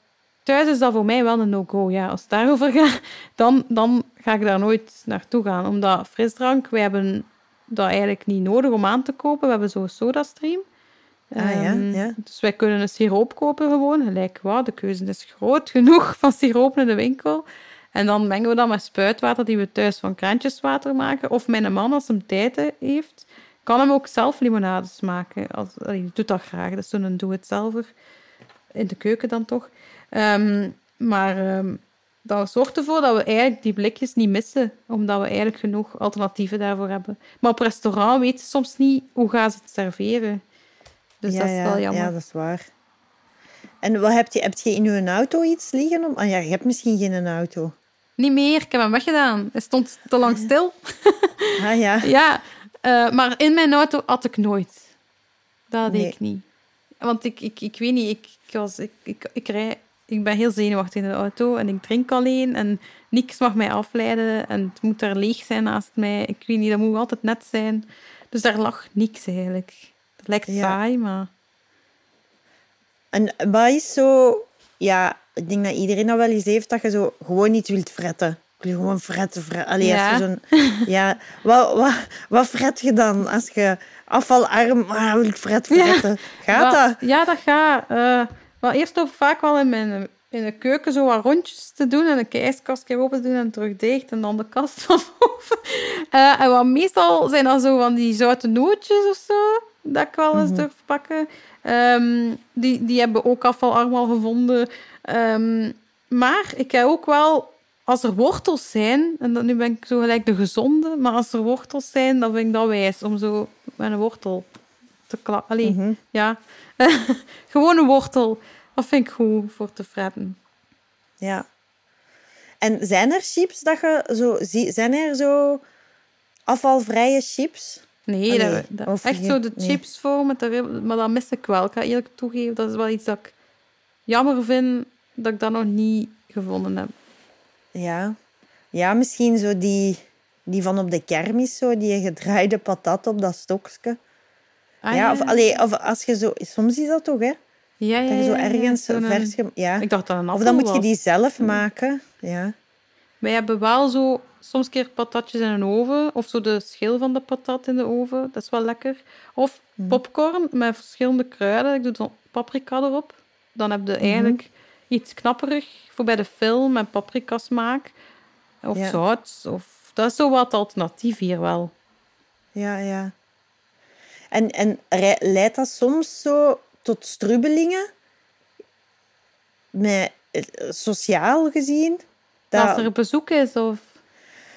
Thuis is dat voor mij wel een no-go. Ja, als het daarover gaat, dan, dan ga ik daar nooit naartoe gaan. Omdat frisdrank, wij hebben dat eigenlijk niet nodig om aan te kopen. We hebben zo'n sodastream. Ah, ja, Ehm, ja. Dus wij kunnen een siroop kopen gewoon, gelijk wat. De keuze is groot genoeg van siroop in de winkel. En dan mengen we dat met spuitwater die we thuis van kraantjeswater maken. Of mijn man, als hem tijd heeft, kan hem ook zelf limonades maken. Als, die doet dat graag, dat is zo'n doe-het-zelver. In de keuken dan toch. Ehm, maar ehm, dat zorgt ervoor dat we eigenlijk die blikjes niet missen. Omdat we eigenlijk genoeg alternatieven daarvoor hebben. Maar op restaurant weten ze soms niet hoe gaan ze het serveren. Dus ja, dat is ja, wel jammer. Ja, dat is waar. En wat heb je, heb je in je auto iets liggen? Om, ah, ja, je hebt misschien geen auto. Niet meer, ik heb hem weggedaan. Hij stond te lang stil. Ah ja. Ja, eh, maar in mijn auto had ik nooit. Dat deed ik niet. Want ik, ik, ik weet niet, ik, ik, was, ik, ik, ik, rij, ik ben heel zenuwachtig in de auto en ik drink alleen en niks mag mij afleiden en het moet daar leeg zijn naast mij. Ik weet niet, dat moet altijd net zijn. Dus daar lag niks eigenlijk. Dat lijkt Ja. saai, maar... En wat is zo... Ja, ik denk dat iedereen dat wel eens heeft, dat je zo gewoon niet wilt fretten. Ik wil gewoon fretten, fretten. Allee, Ja. als je. Ja, wat, wat, wat fret je dan als je afvalarm... Ah, wil ik fret Ja. fretten. Gaat Wel, dat? Ja, dat gaat. eh maar eerst ook vaak wel in mijn in de keuken zo wat rondjes te doen en een ijskastje open te doen en terug dicht en dan de kast van boven. Eh, en wat meestal zijn dat zo van die zoute nootjes of zo, dat ik wel eens durf pakken. Ehm, die, die hebben ook afvalarm al gevonden. Ehm, maar ik heb ook wel, als er wortels zijn, en dan, nu ben ik zo gelijk de gezonde, maar als er wortels zijn, dan vind ik dat wijs om zo met een wortel te klap. Allee, Mhm. ja. Gewoon een wortel. Dat vind ik goed voor te fretten. Ja. En zijn er chips dat je zo... Zijn er zo afvalvrije chips? Nee, Allee, dat, dat- of echt je- zo de nee. chips voor met de maar dat mis ik wel. Ik ga eerlijk toegeven, dat is wel iets dat ik jammer vind dat ik dat nog niet gevonden heb. Ja. Ja, misschien zo die, die van op de kermis, zo, die gedraaide patat op dat stokje. Ah, ja, of, allee, of als je zo... Soms is dat toch, hè? ja, ja, Dat je zo ja, ja, ergens zo'n- vers... Ja. Ik dacht dat een Of dan moet je die zelf maken. Ja. Wij hebben wel zo soms keer patatjes in een oven. Of zo de schil van de patat in de oven. Dat is wel lekker. Of Mhm. popcorn met verschillende kruiden. Ik doe dan paprika erop. Dan heb je Mhm. eigenlijk iets knapperig voor bij de film met paprika smaak. Of Ja. zout. Of, dat is zo wat alternatief hier wel. Ja, ja. En, en leidt dat soms zo tot strubbelingen? Met, eh, sociaal gezien? Dat- Als er bezoek is of,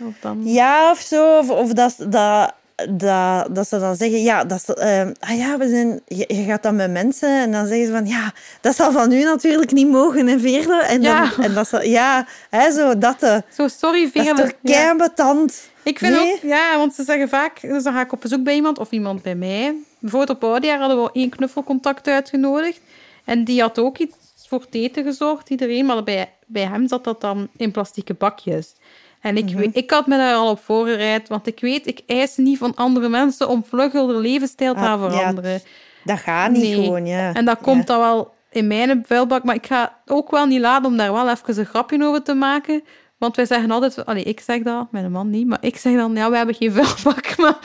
of dan... Ja, of zo. Of, of dat, dat, dat, dat ze dan zeggen, ja, dat is, eh, ah ja, we zijn, je, je gaat dan met mensen en dan zeggen ze van, ja, dat zal van u natuurlijk niet mogen en veerle. En, dan, Ja. en dat ze, ja, hè, zo, dat, eh, Zo, sorry, dat is Veerle. toch Ja. keibetant. Ik vind Nee? ook, ja, want ze zeggen vaak, dus dan ga ik op bezoek bij iemand of iemand bij mij. Bijvoorbeeld op oudejaar hadden we één knuffelcontact uitgenodigd. En die had ook iets voor het eten gezorgd, iedereen. Maar bij, bij hem zat dat dan in plastieke bakjes. En ik, weet, ik had me daar al op voorbereid, want ik weet, ik eis niet van andere mensen om vlugger levensstijl te Ah, ja, veranderen. Dat gaat niet Nee. gewoon, ja. En dat komt dan wel in mijn vuilbak. Maar ik ga ook wel niet laten om daar wel even een grapje over te maken. Want wij zeggen altijd... Allee, ik zeg dat, mijn man niet. Maar ik zeg dan, ja, we hebben geen vuilbak. Maar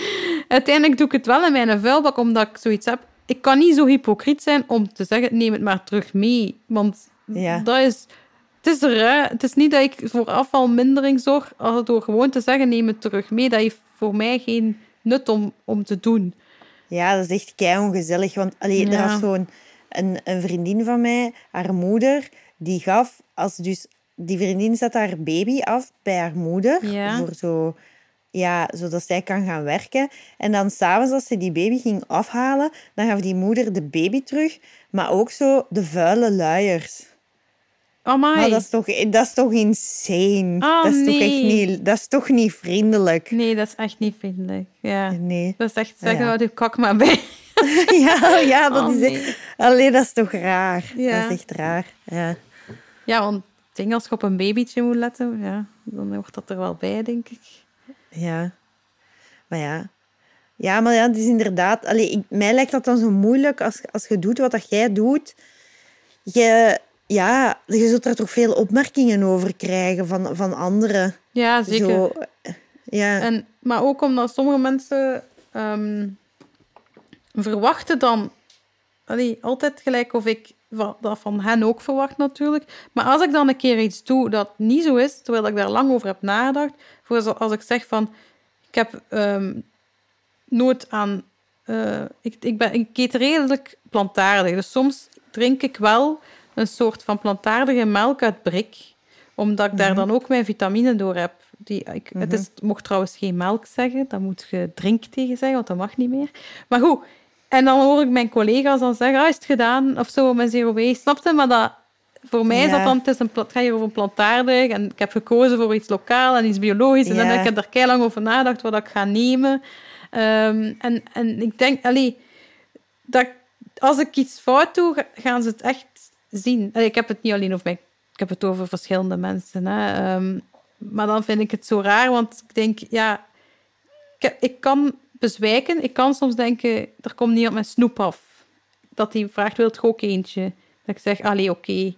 uiteindelijk doe ik het wel in mijn vuilbak, omdat ik zoiets heb. Ik kan niet zo hypocriet zijn om te zeggen, neem het maar terug mee. Want Ja. dat is... Het is er. Het is niet dat ik voor afvalmindering zorg, door gewoon te zeggen, neem het terug mee. Dat heeft voor mij geen nut om, om te doen. Ja, dat is echt kei ongezellig. Want allee, er was zo'n een, een vriendin van mij, haar moeder, die gaf, als dus die vriendin zet haar baby af bij haar moeder, Ja. voor zo, ja, zodat zij kan gaan werken. En dan s'avonds, als ze die baby ging afhalen, dan gaf die moeder de baby terug, maar ook zo de vuile luiers. Maar dat is toch, dat is toch insane? Ah, dat, is toch echt nee. niet, dat is toch niet vriendelijk? Nee, dat is echt niet vriendelijk. Ja. Nee. Dat is echt Ja. ja. de kak maar bij. ja, ja, dat Oh, is nee. echt... Allee, dat is toch raar? Ja. Dat is echt raar. Ja. Ja, want ik denk als je op een babytje moet letten, ja, dan hoort dat er wel bij, denk ik. Ja. Maar ja. Ja, maar ja, het is inderdaad... Allee, ik, mij lijkt dat dan zo moeilijk als, als je doet wat dat jij doet. Je, ja, je zult er toch veel opmerkingen over krijgen van, van anderen. Ja, zeker. Zo, ja. En, maar ook omdat sommige mensen ehm, verwachten dan... Allee, altijd gelijk of ik dat van hen ook verwacht natuurlijk. Maar als ik dan een keer iets doe dat niet zo is, terwijl ik daar lang over heb nagedacht, voor als ik zeg van... Ik heb ehm, nooit aan... eh, ik, ik, ben, ik eet redelijk plantaardig. Dus soms drink ik wel een soort van plantaardige melk uit brik. Omdat ik daar dan ook mijn vitamine door heb. Die, ik, Het is, ik mocht trouwens geen melk zeggen. Dat moet je drink tegen zeggen, want dat mag niet meer. Maar goed. En dan hoor ik mijn collega's dan zeggen, ah, is het gedaan? Of zo, met zero waste. Snap je? Maar dat, voor mij is dat dan, het, is een, het gaat hier over een plantaardig. En ik heb gekozen voor iets lokaal en iets biologisch. En dan heb ik er kei lang over nagedacht wat ik ga nemen. Ehm, en, en ik denk, allee, dat als ik iets fout doe, ga- gaan ze het echt zien. Ik heb het niet alleen over mij, ik heb het over verschillende mensen. Hè. Ehm, maar dan vind ik het zo raar, want ik denk, ja, ik, ik kan bezwijken. Ik kan soms denken, er komt niemand met snoep af. Dat hij vraagt, wilt je ook eentje? Dat ik zeg, allee, oké.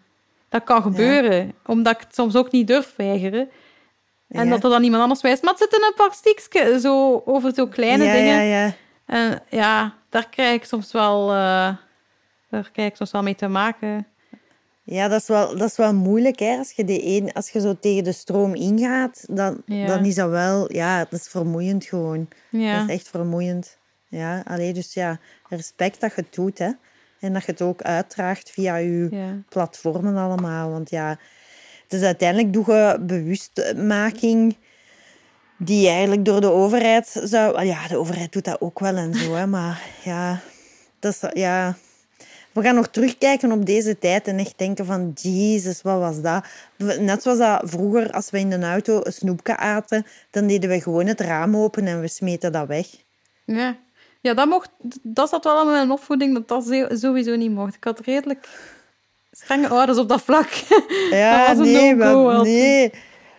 Dat kan gebeuren, omdat ik het soms ook niet durf weigeren. En Ja. dat er dan iemand anders wijst, maar het zit in een plastiekje, zo over zo kleine ja, dingen. Ja, ja. En ja, daar krijg ik soms wel, eh, daar krijg ik soms wel mee te maken. Ja, dat is wel, dat is wel moeilijk. Hè? Als, je de een, als je zo tegen de stroom ingaat, dan, Ja. dan is dat wel... Ja, dat is vermoeiend gewoon. Ja. Dat is echt vermoeiend. Ja, alleen dus ja, respect dat je het doet, hè. En dat je het ook uitdraagt via je Ja. platformen allemaal. Want ja, het is uiteindelijk doe je bewustmaking die eigenlijk door de overheid zou... Ja, de overheid doet dat ook wel en zo, hè. Maar ja, dat is, ja... We gaan nog terugkijken op deze tijd en echt denken van... Jezus, wat was dat? Net zoals dat vroeger, als we in een auto een snoepje aten, dan deden we gewoon het raam open en we smeten dat weg. Ja, ja dat, mocht, dat zat wel aan mijn opvoeding, dat dat sowieso niet mocht. Ik had redelijk strenge ouders op dat vlak. Ja, dat was een nee, maar, nee.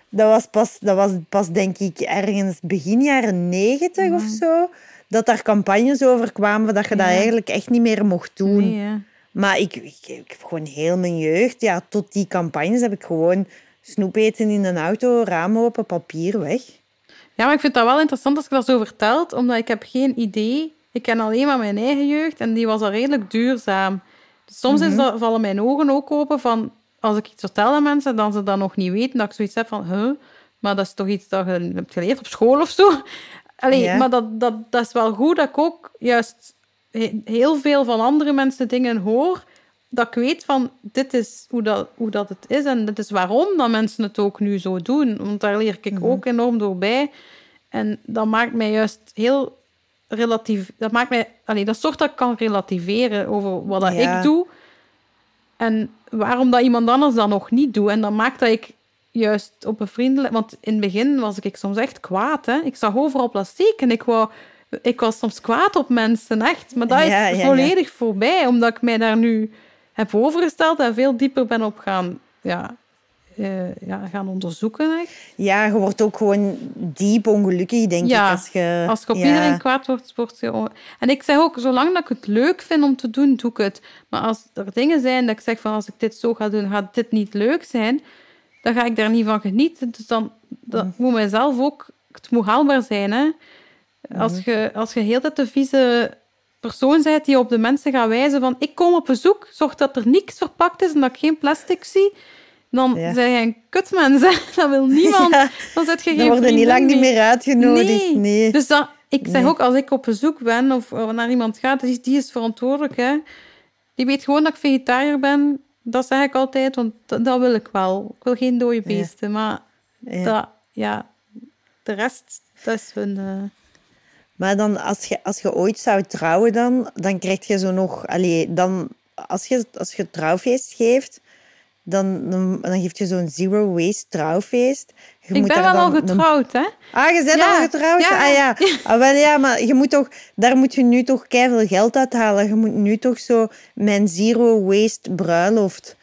Dat was, pas, dat was pas, denk ik, ergens begin jaren negentig of zo. Dat daar campagnes over kwamen dat je dat Ja. eigenlijk echt niet meer mocht doen. Nee, ja. Maar ik, ik, ik heb gewoon heel mijn jeugd, ja, tot die campagnes heb ik gewoon snoep eten in een auto, raam open, papier weg. Ja, maar ik vind dat wel interessant als je dat zo vertelt, omdat ik heb geen idee. Ik ken alleen maar mijn eigen jeugd en die was al redelijk duurzaam. Dus soms is dat, vallen mijn ogen ook open van, als ik iets vertel aan mensen, dan ze dat nog niet weten, dat ik zoiets heb van, huh, maar dat is toch iets dat je hebt geleerd op school of zo? Allee, Ja. maar dat, dat, dat is wel goed dat ik ook juist heel veel van andere mensen dingen hoor, dat ik weet van, dit is hoe dat, hoe dat het is en dit is waarom dat mensen het ook nu zo doen. Want daar leer ik ook enorm door bij. En dat maakt mij juist heel relatief... Dat maakt mij... Allee, dat zorgt dat ik kan relativeren over wat dat Ja. ik doe. En waarom dat iemand anders dat nog niet doet. En dat maakt dat ik juist op een vriendelijk... Want in het begin was ik soms echt kwaad. Hè? Ik zag overal plastic en ik, wou, ik was soms kwaad op mensen, echt. Maar dat is Ja, ja, ja. volledig voorbij, omdat ik mij daar nu heb overgesteld en veel dieper ben op gaan, ja, eh, ja, gaan onderzoeken. Echt. Ja, je wordt ook gewoon diep ongelukkig, denk ik. Als je, Als ik op iedereen kwaad word, word je... En ik zeg ook, zolang dat ik het leuk vind om te doen, doe ik het. Maar als er dingen zijn dat ik zeg van, als ik dit zo ga doen, gaat dit niet leuk zijn, dan ga ik daar niet van genieten. Dus dan dat Mhm. moet mijzelf ook... Het moet haalbaar zijn, hè. Als je, als je heel de vieze persoon bent die op de mensen gaat wijzen van ik kom op bezoek, zorg dat er niks verpakt is en dat ik geen plastic zie, dan Ja. ben je een kutmens. hè. Dat wil niemand. Ja, Dan zet je geen Dan worden niet lang niet meer. uitgenodigd. Nee. Nee. Dus dat, ik zeg Nee. ook, als ik op bezoek ben of naar iemand ga, die, is- die is verantwoordelijk. Hè. Die weet gewoon dat ik vegetariër ben. Dat zeg ik altijd, want dat, dat wil ik wel. Ik wil geen dode beesten. Maar Ja. Dat, ja, de rest, dat is hun... eh, Maar dan, als je, als je ooit zou trouwen, dan, dan krijg je zo nog... Allee, dan, als, je, als je trouwfeest geeft, dan, dan, dan geef je zo'n zero waste trouwfeest. Je Ik moet ben wel al dan getrouwd, hè? Ah, je bent Ja, al getrouwd? ja. Ah ja. Ah, wel ja, maar je moet toch, daar moet je nu toch keihard geld uithalen. Je moet nu toch zo mijn zero waste bruiloft.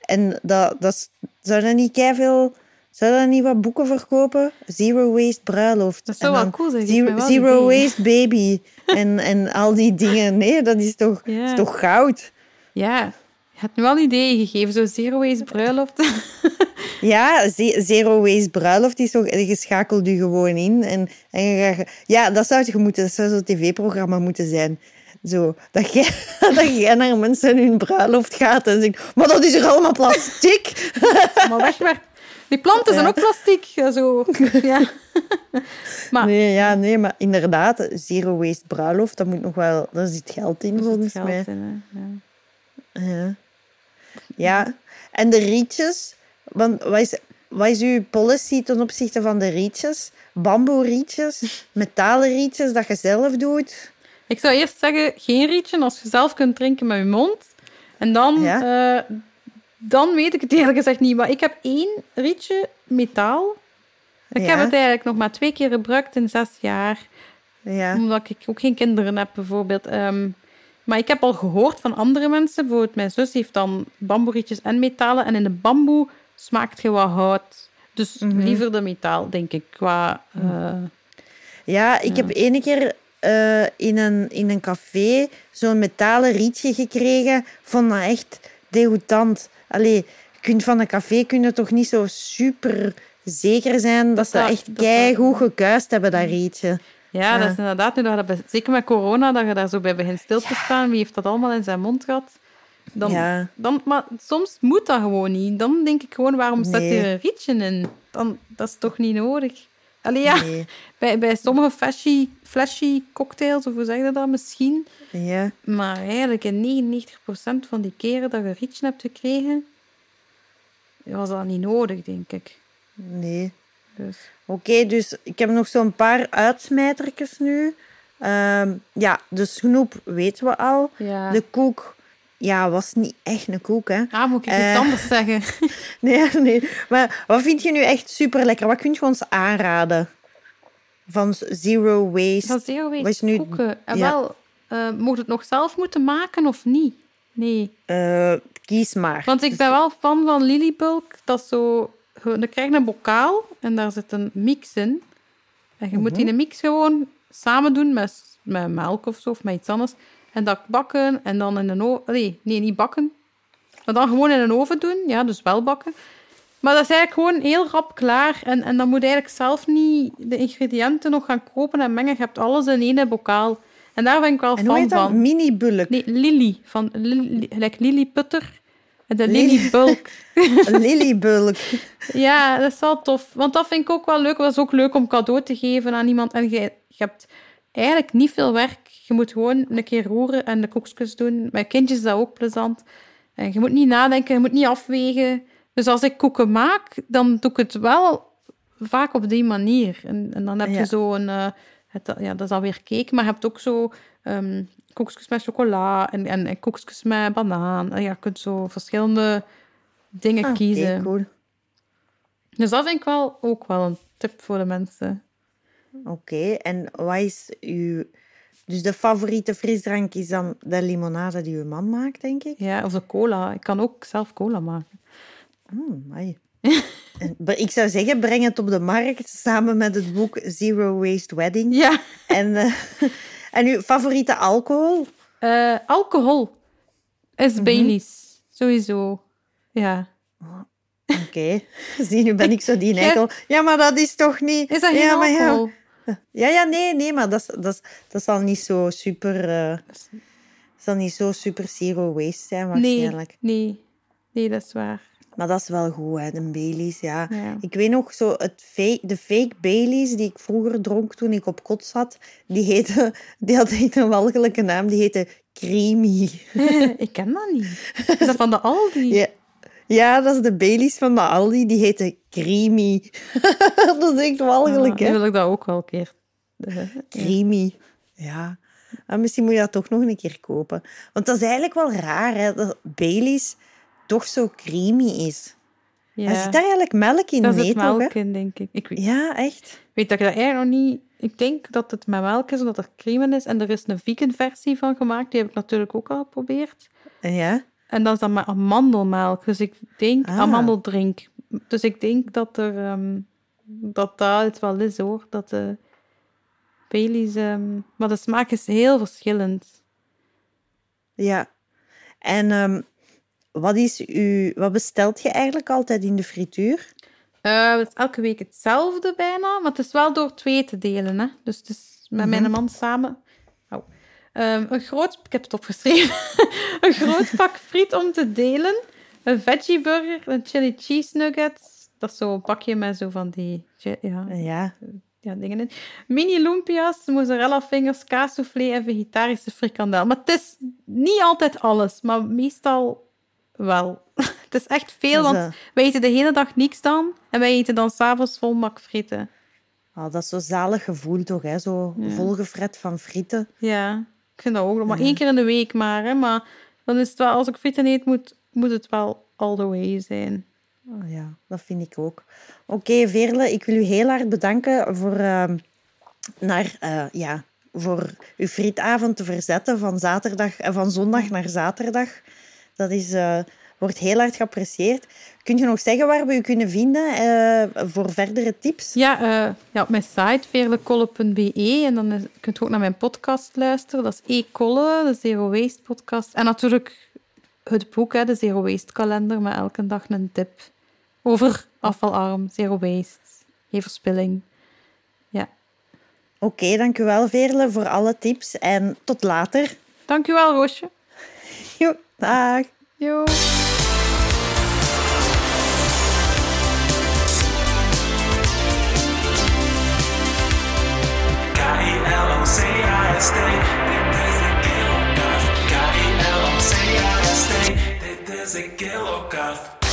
En dat, dat zou dat niet keiveel... Zou dat niet wat boeken verkopen? Zero waste bruiloft. Dat zou wel cool zijn, Zero, zero waste baby. en, en al die dingen. Nee, dat is toch, is toch goud? Ja, je hebt nu wel ideeën gegeven, zo zero waste bruiloft. Ja, ze- zero waste bruiloft is toch... Je schakelt je gewoon in. En, en je gaat- ja, dat zou, je moeten, dat zou zo'n tv-programma moeten zijn. Zo, dat jij, dat jij naar mensen in hun bruiloft gaat en zegt... Maar dat is er allemaal plastic. maar weg, weg. Die planten zijn Ja. ook plastiek. ja, Zo. Ja. Maar Nee, ja, nee, maar inderdaad, zero waste bruiloft, dat moet nog wel... Daar zit geld in, volgens geld mij. in. Ja. Ja. ja, en de rietjes. Want wat is, wat is uw policy ten opzichte van de rietjes? Bamboe rietjes, metalen rietjes dat je zelf doet. Ik zou eerst zeggen, geen rietje als je zelf kunt drinken met je mond. En dan, Ja. eh, dan weet ik het eerlijk gezegd niet. Maar ik heb één rietje metaal. Ik Ja. heb het eigenlijk nog maar twee keer gebruikt in zes jaar. Ja, Omdat ik ook geen kinderen heb, bijvoorbeeld. Ehm, maar ik heb al gehoord van andere mensen. Bijvoorbeeld mijn zus heeft dan bamboerietjes en metalen. En in de bamboe smaakt je wat hout. Dus Mhm. liever de metaal, denk ik. Qua, eh, ja ik heb ene keer eh, in, een, in een café zo'n metalen rietje gekregen. Vond dat echt degoutant. Allee, je kunt van een café kun je toch niet zo super zeker zijn dat, ze dat- echt dat- keigoed gekuist hebben, dat rietje. Ja, Ja. dat is inderdaad nu dat je zeker met corona, dat je daar zo bij begint stil te staan. Wie heeft dat allemaal in zijn mond gehad? Dan, Ja. dan, maar soms moet dat gewoon niet. Dan denk ik gewoon, waarom staat Nee. hier een rietje in? Dan, dat is toch niet nodig? Allee, ja, Nee. bij, bij sommige flashy, flashy cocktails, of hoe zeg je dat misschien? Ja. Maar eigenlijk in 99% van die keren dat je rietje hebt gekregen, was dat niet nodig, denk ik. Nee. Dus, Oké, dus ik heb nog zo'n paar uitsmijtertjes nu. Ehm, ja, de snoep weten we al. Ja. De koek, ja, was niet echt een koek, hè? Ah, moet ik iets Eh. anders zeggen? Nee, nee. Maar wat vind je nu echt super lekker? Wat kun je ons aanraden? Van zero waste. Van zero waste is nu- koeken. Ja. wel, eh moet het nog zelf moeten maken of niet? Nee. Eh, kies maar. Want ik ben wel fan van Lilybulk. Dat is zo... Dan krijg je een bokaal en daar zit een mix in. En je moet Mhm. die mix gewoon samen doen met, met melk of zo, of met iets anders. En dat bakken en dan in een oven... Nee, nee, niet bakken. Maar dan gewoon in een oven doen. Ja, dus wel bakken. Maar dat is eigenlijk gewoon heel rap klaar. En, en dan moet je eigenlijk zelf niet de ingrediënten nog gaan kopen en mengen. Je hebt alles in één bokaal. En daar ben ik wel en fan van. Mini-bulk. Nee, Lily. Van Lily, Lily Putter. En de Lily. Lily Bulk. Lilybulk. Ja, dat is wel tof. Want dat vind ik ook wel leuk. Dat is ook leuk om cadeau te geven aan iemand. En je, je hebt eigenlijk niet veel werk. Je moet gewoon een keer roeren en de koekjes doen. Met kindjes is dat ook plezant. En je moet niet nadenken, je moet niet afwegen. Dus als ik koeken maak, dan doe ik het wel vaak op die manier. En, en dan heb Ja. je zo een... eh, het, ja, dat is alweer cake, maar je hebt ook zo ehm koekjes met chocola en, en, en koekjes met banaan. En ja, je kunt zo verschillende dingen Ah, oké, kiezen. cool. Dus dat vind ik wel ook wel een tip voor de mensen. Oké, en wat is uw... Dus de favoriete frisdrank is dan de limonade die uw man maakt, denk ik? Ja, of de cola. Ik kan ook zelf cola maken. Hmm, amai. Ik zou zeggen, breng het op de markt samen met het boek Zero Waste Wedding. Ja. En, eh, en uw favoriete alcohol? Eh, alcohol is. Baileys. Sowieso. Ja. Oké, zie, nu ben ik zo die Ja. eikel. Ja, maar dat is toch niet... Is dat geen ja, maar ja. Ja, ja, nee, nee, maar dat is, dat is, dat zal niet zo super... eh zal niet zo super zero waste zijn, Nee, waarschijnlijk. nee. Nee, dat is waar. Maar dat is wel goed, hè, de Baileys, ja. Ja. Ik weet nog, zo het fake, de fake Baileys die ik vroeger dronk toen ik op kot zat, die, heette, die had echt een walgelijke naam, die heette Creamy. ik ken dat niet. Is dat van de Aldi? Ja, ja dat is de Baileys van de Aldi, die heette Creamy. dat is echt walgelijk, Ah, nu hè? wil ik dat ook wel een keer. Creamy. Ja. En misschien moet je dat toch nog een keer kopen. Want dat is eigenlijk wel raar, hè, dat Baileys toch zo creamy is. ja. Er zit daar eigenlijk melk in, Daar nee, zit melk in, denk ik. Ik weet, Ja, echt. weet dat ik dat eigenlijk nog niet... Ik denk dat het met melk is, omdat er cream in is. En er is een vegan versie van gemaakt. Die heb ik natuurlijk ook al geprobeerd. Ja. En dat is dan met amandelmelk. Dus ik denk Ah. amandeldrink. Dus ik denk dat er ehm, dat dat het wel is hoor. Dat de Baileys. ehm, maar de smaak is heel verschillend. Ja. En ehm, wat, is uw, wat bestelt je eigenlijk altijd in de frituur? Eh, het is elke week hetzelfde bijna, maar het is wel door twee te delen. Hè? Dus het is met Mhm. mijn man samen. Ehm, een groot, ik heb het opgeschreven. een groot pak friet om te delen. Een veggie burger, een chili cheese nuggets. Dat is zo'n pakje met zo van die ja, Ja. ja, dingen in. Mini lumpia's, mozzarella fingers, kaassoufflé en vegetarische frikandel. Maar het is niet altijd alles, maar meestal wel. het is echt veel, want wij eten de hele dag niks dan. En wij eten dan s'avonds vol mak frieten. ah, dat is zo zalig gevoel toch, hè? Zo Ja. volgefret van frieten. Ja, ik vind dat ook nog maar één keer in de week maar. Hè, maar dan is het wel, als ik frieten eet, moet, moet het wel all the way zijn. Oh, ja, dat vind ik ook. Oké, Veerle, ik wil u heel hard bedanken voor, ehm, naar, eh, ja, voor uw frietavond te verzetten van, zaterdag, eh, van zondag naar zaterdag. Dat is, eh, wordt heel hard geapprecieerd. Kun je nog zeggen waar we u kunnen vinden eh, voor verdere tips? Ja, eh, ja, op mijn site veerlekolle.be en dan is, kunt u ook naar mijn podcast luisteren. Dat is E-Kolle, de Zero Waste podcast. En natuurlijk het boek, hè, de Zero Waste kalender, met elke dag een tip over afvalarm, zero waste, geen verspilling. Ja. Oké, dank u wel, Veerle, voor alle tips. En tot later. Dank u wel, Roosje. Jo, dag. Jo. K-E-L-O-C-I-S-T Dit is een kilokast K-E-L-O-C-I-S-T Dit is een kilokast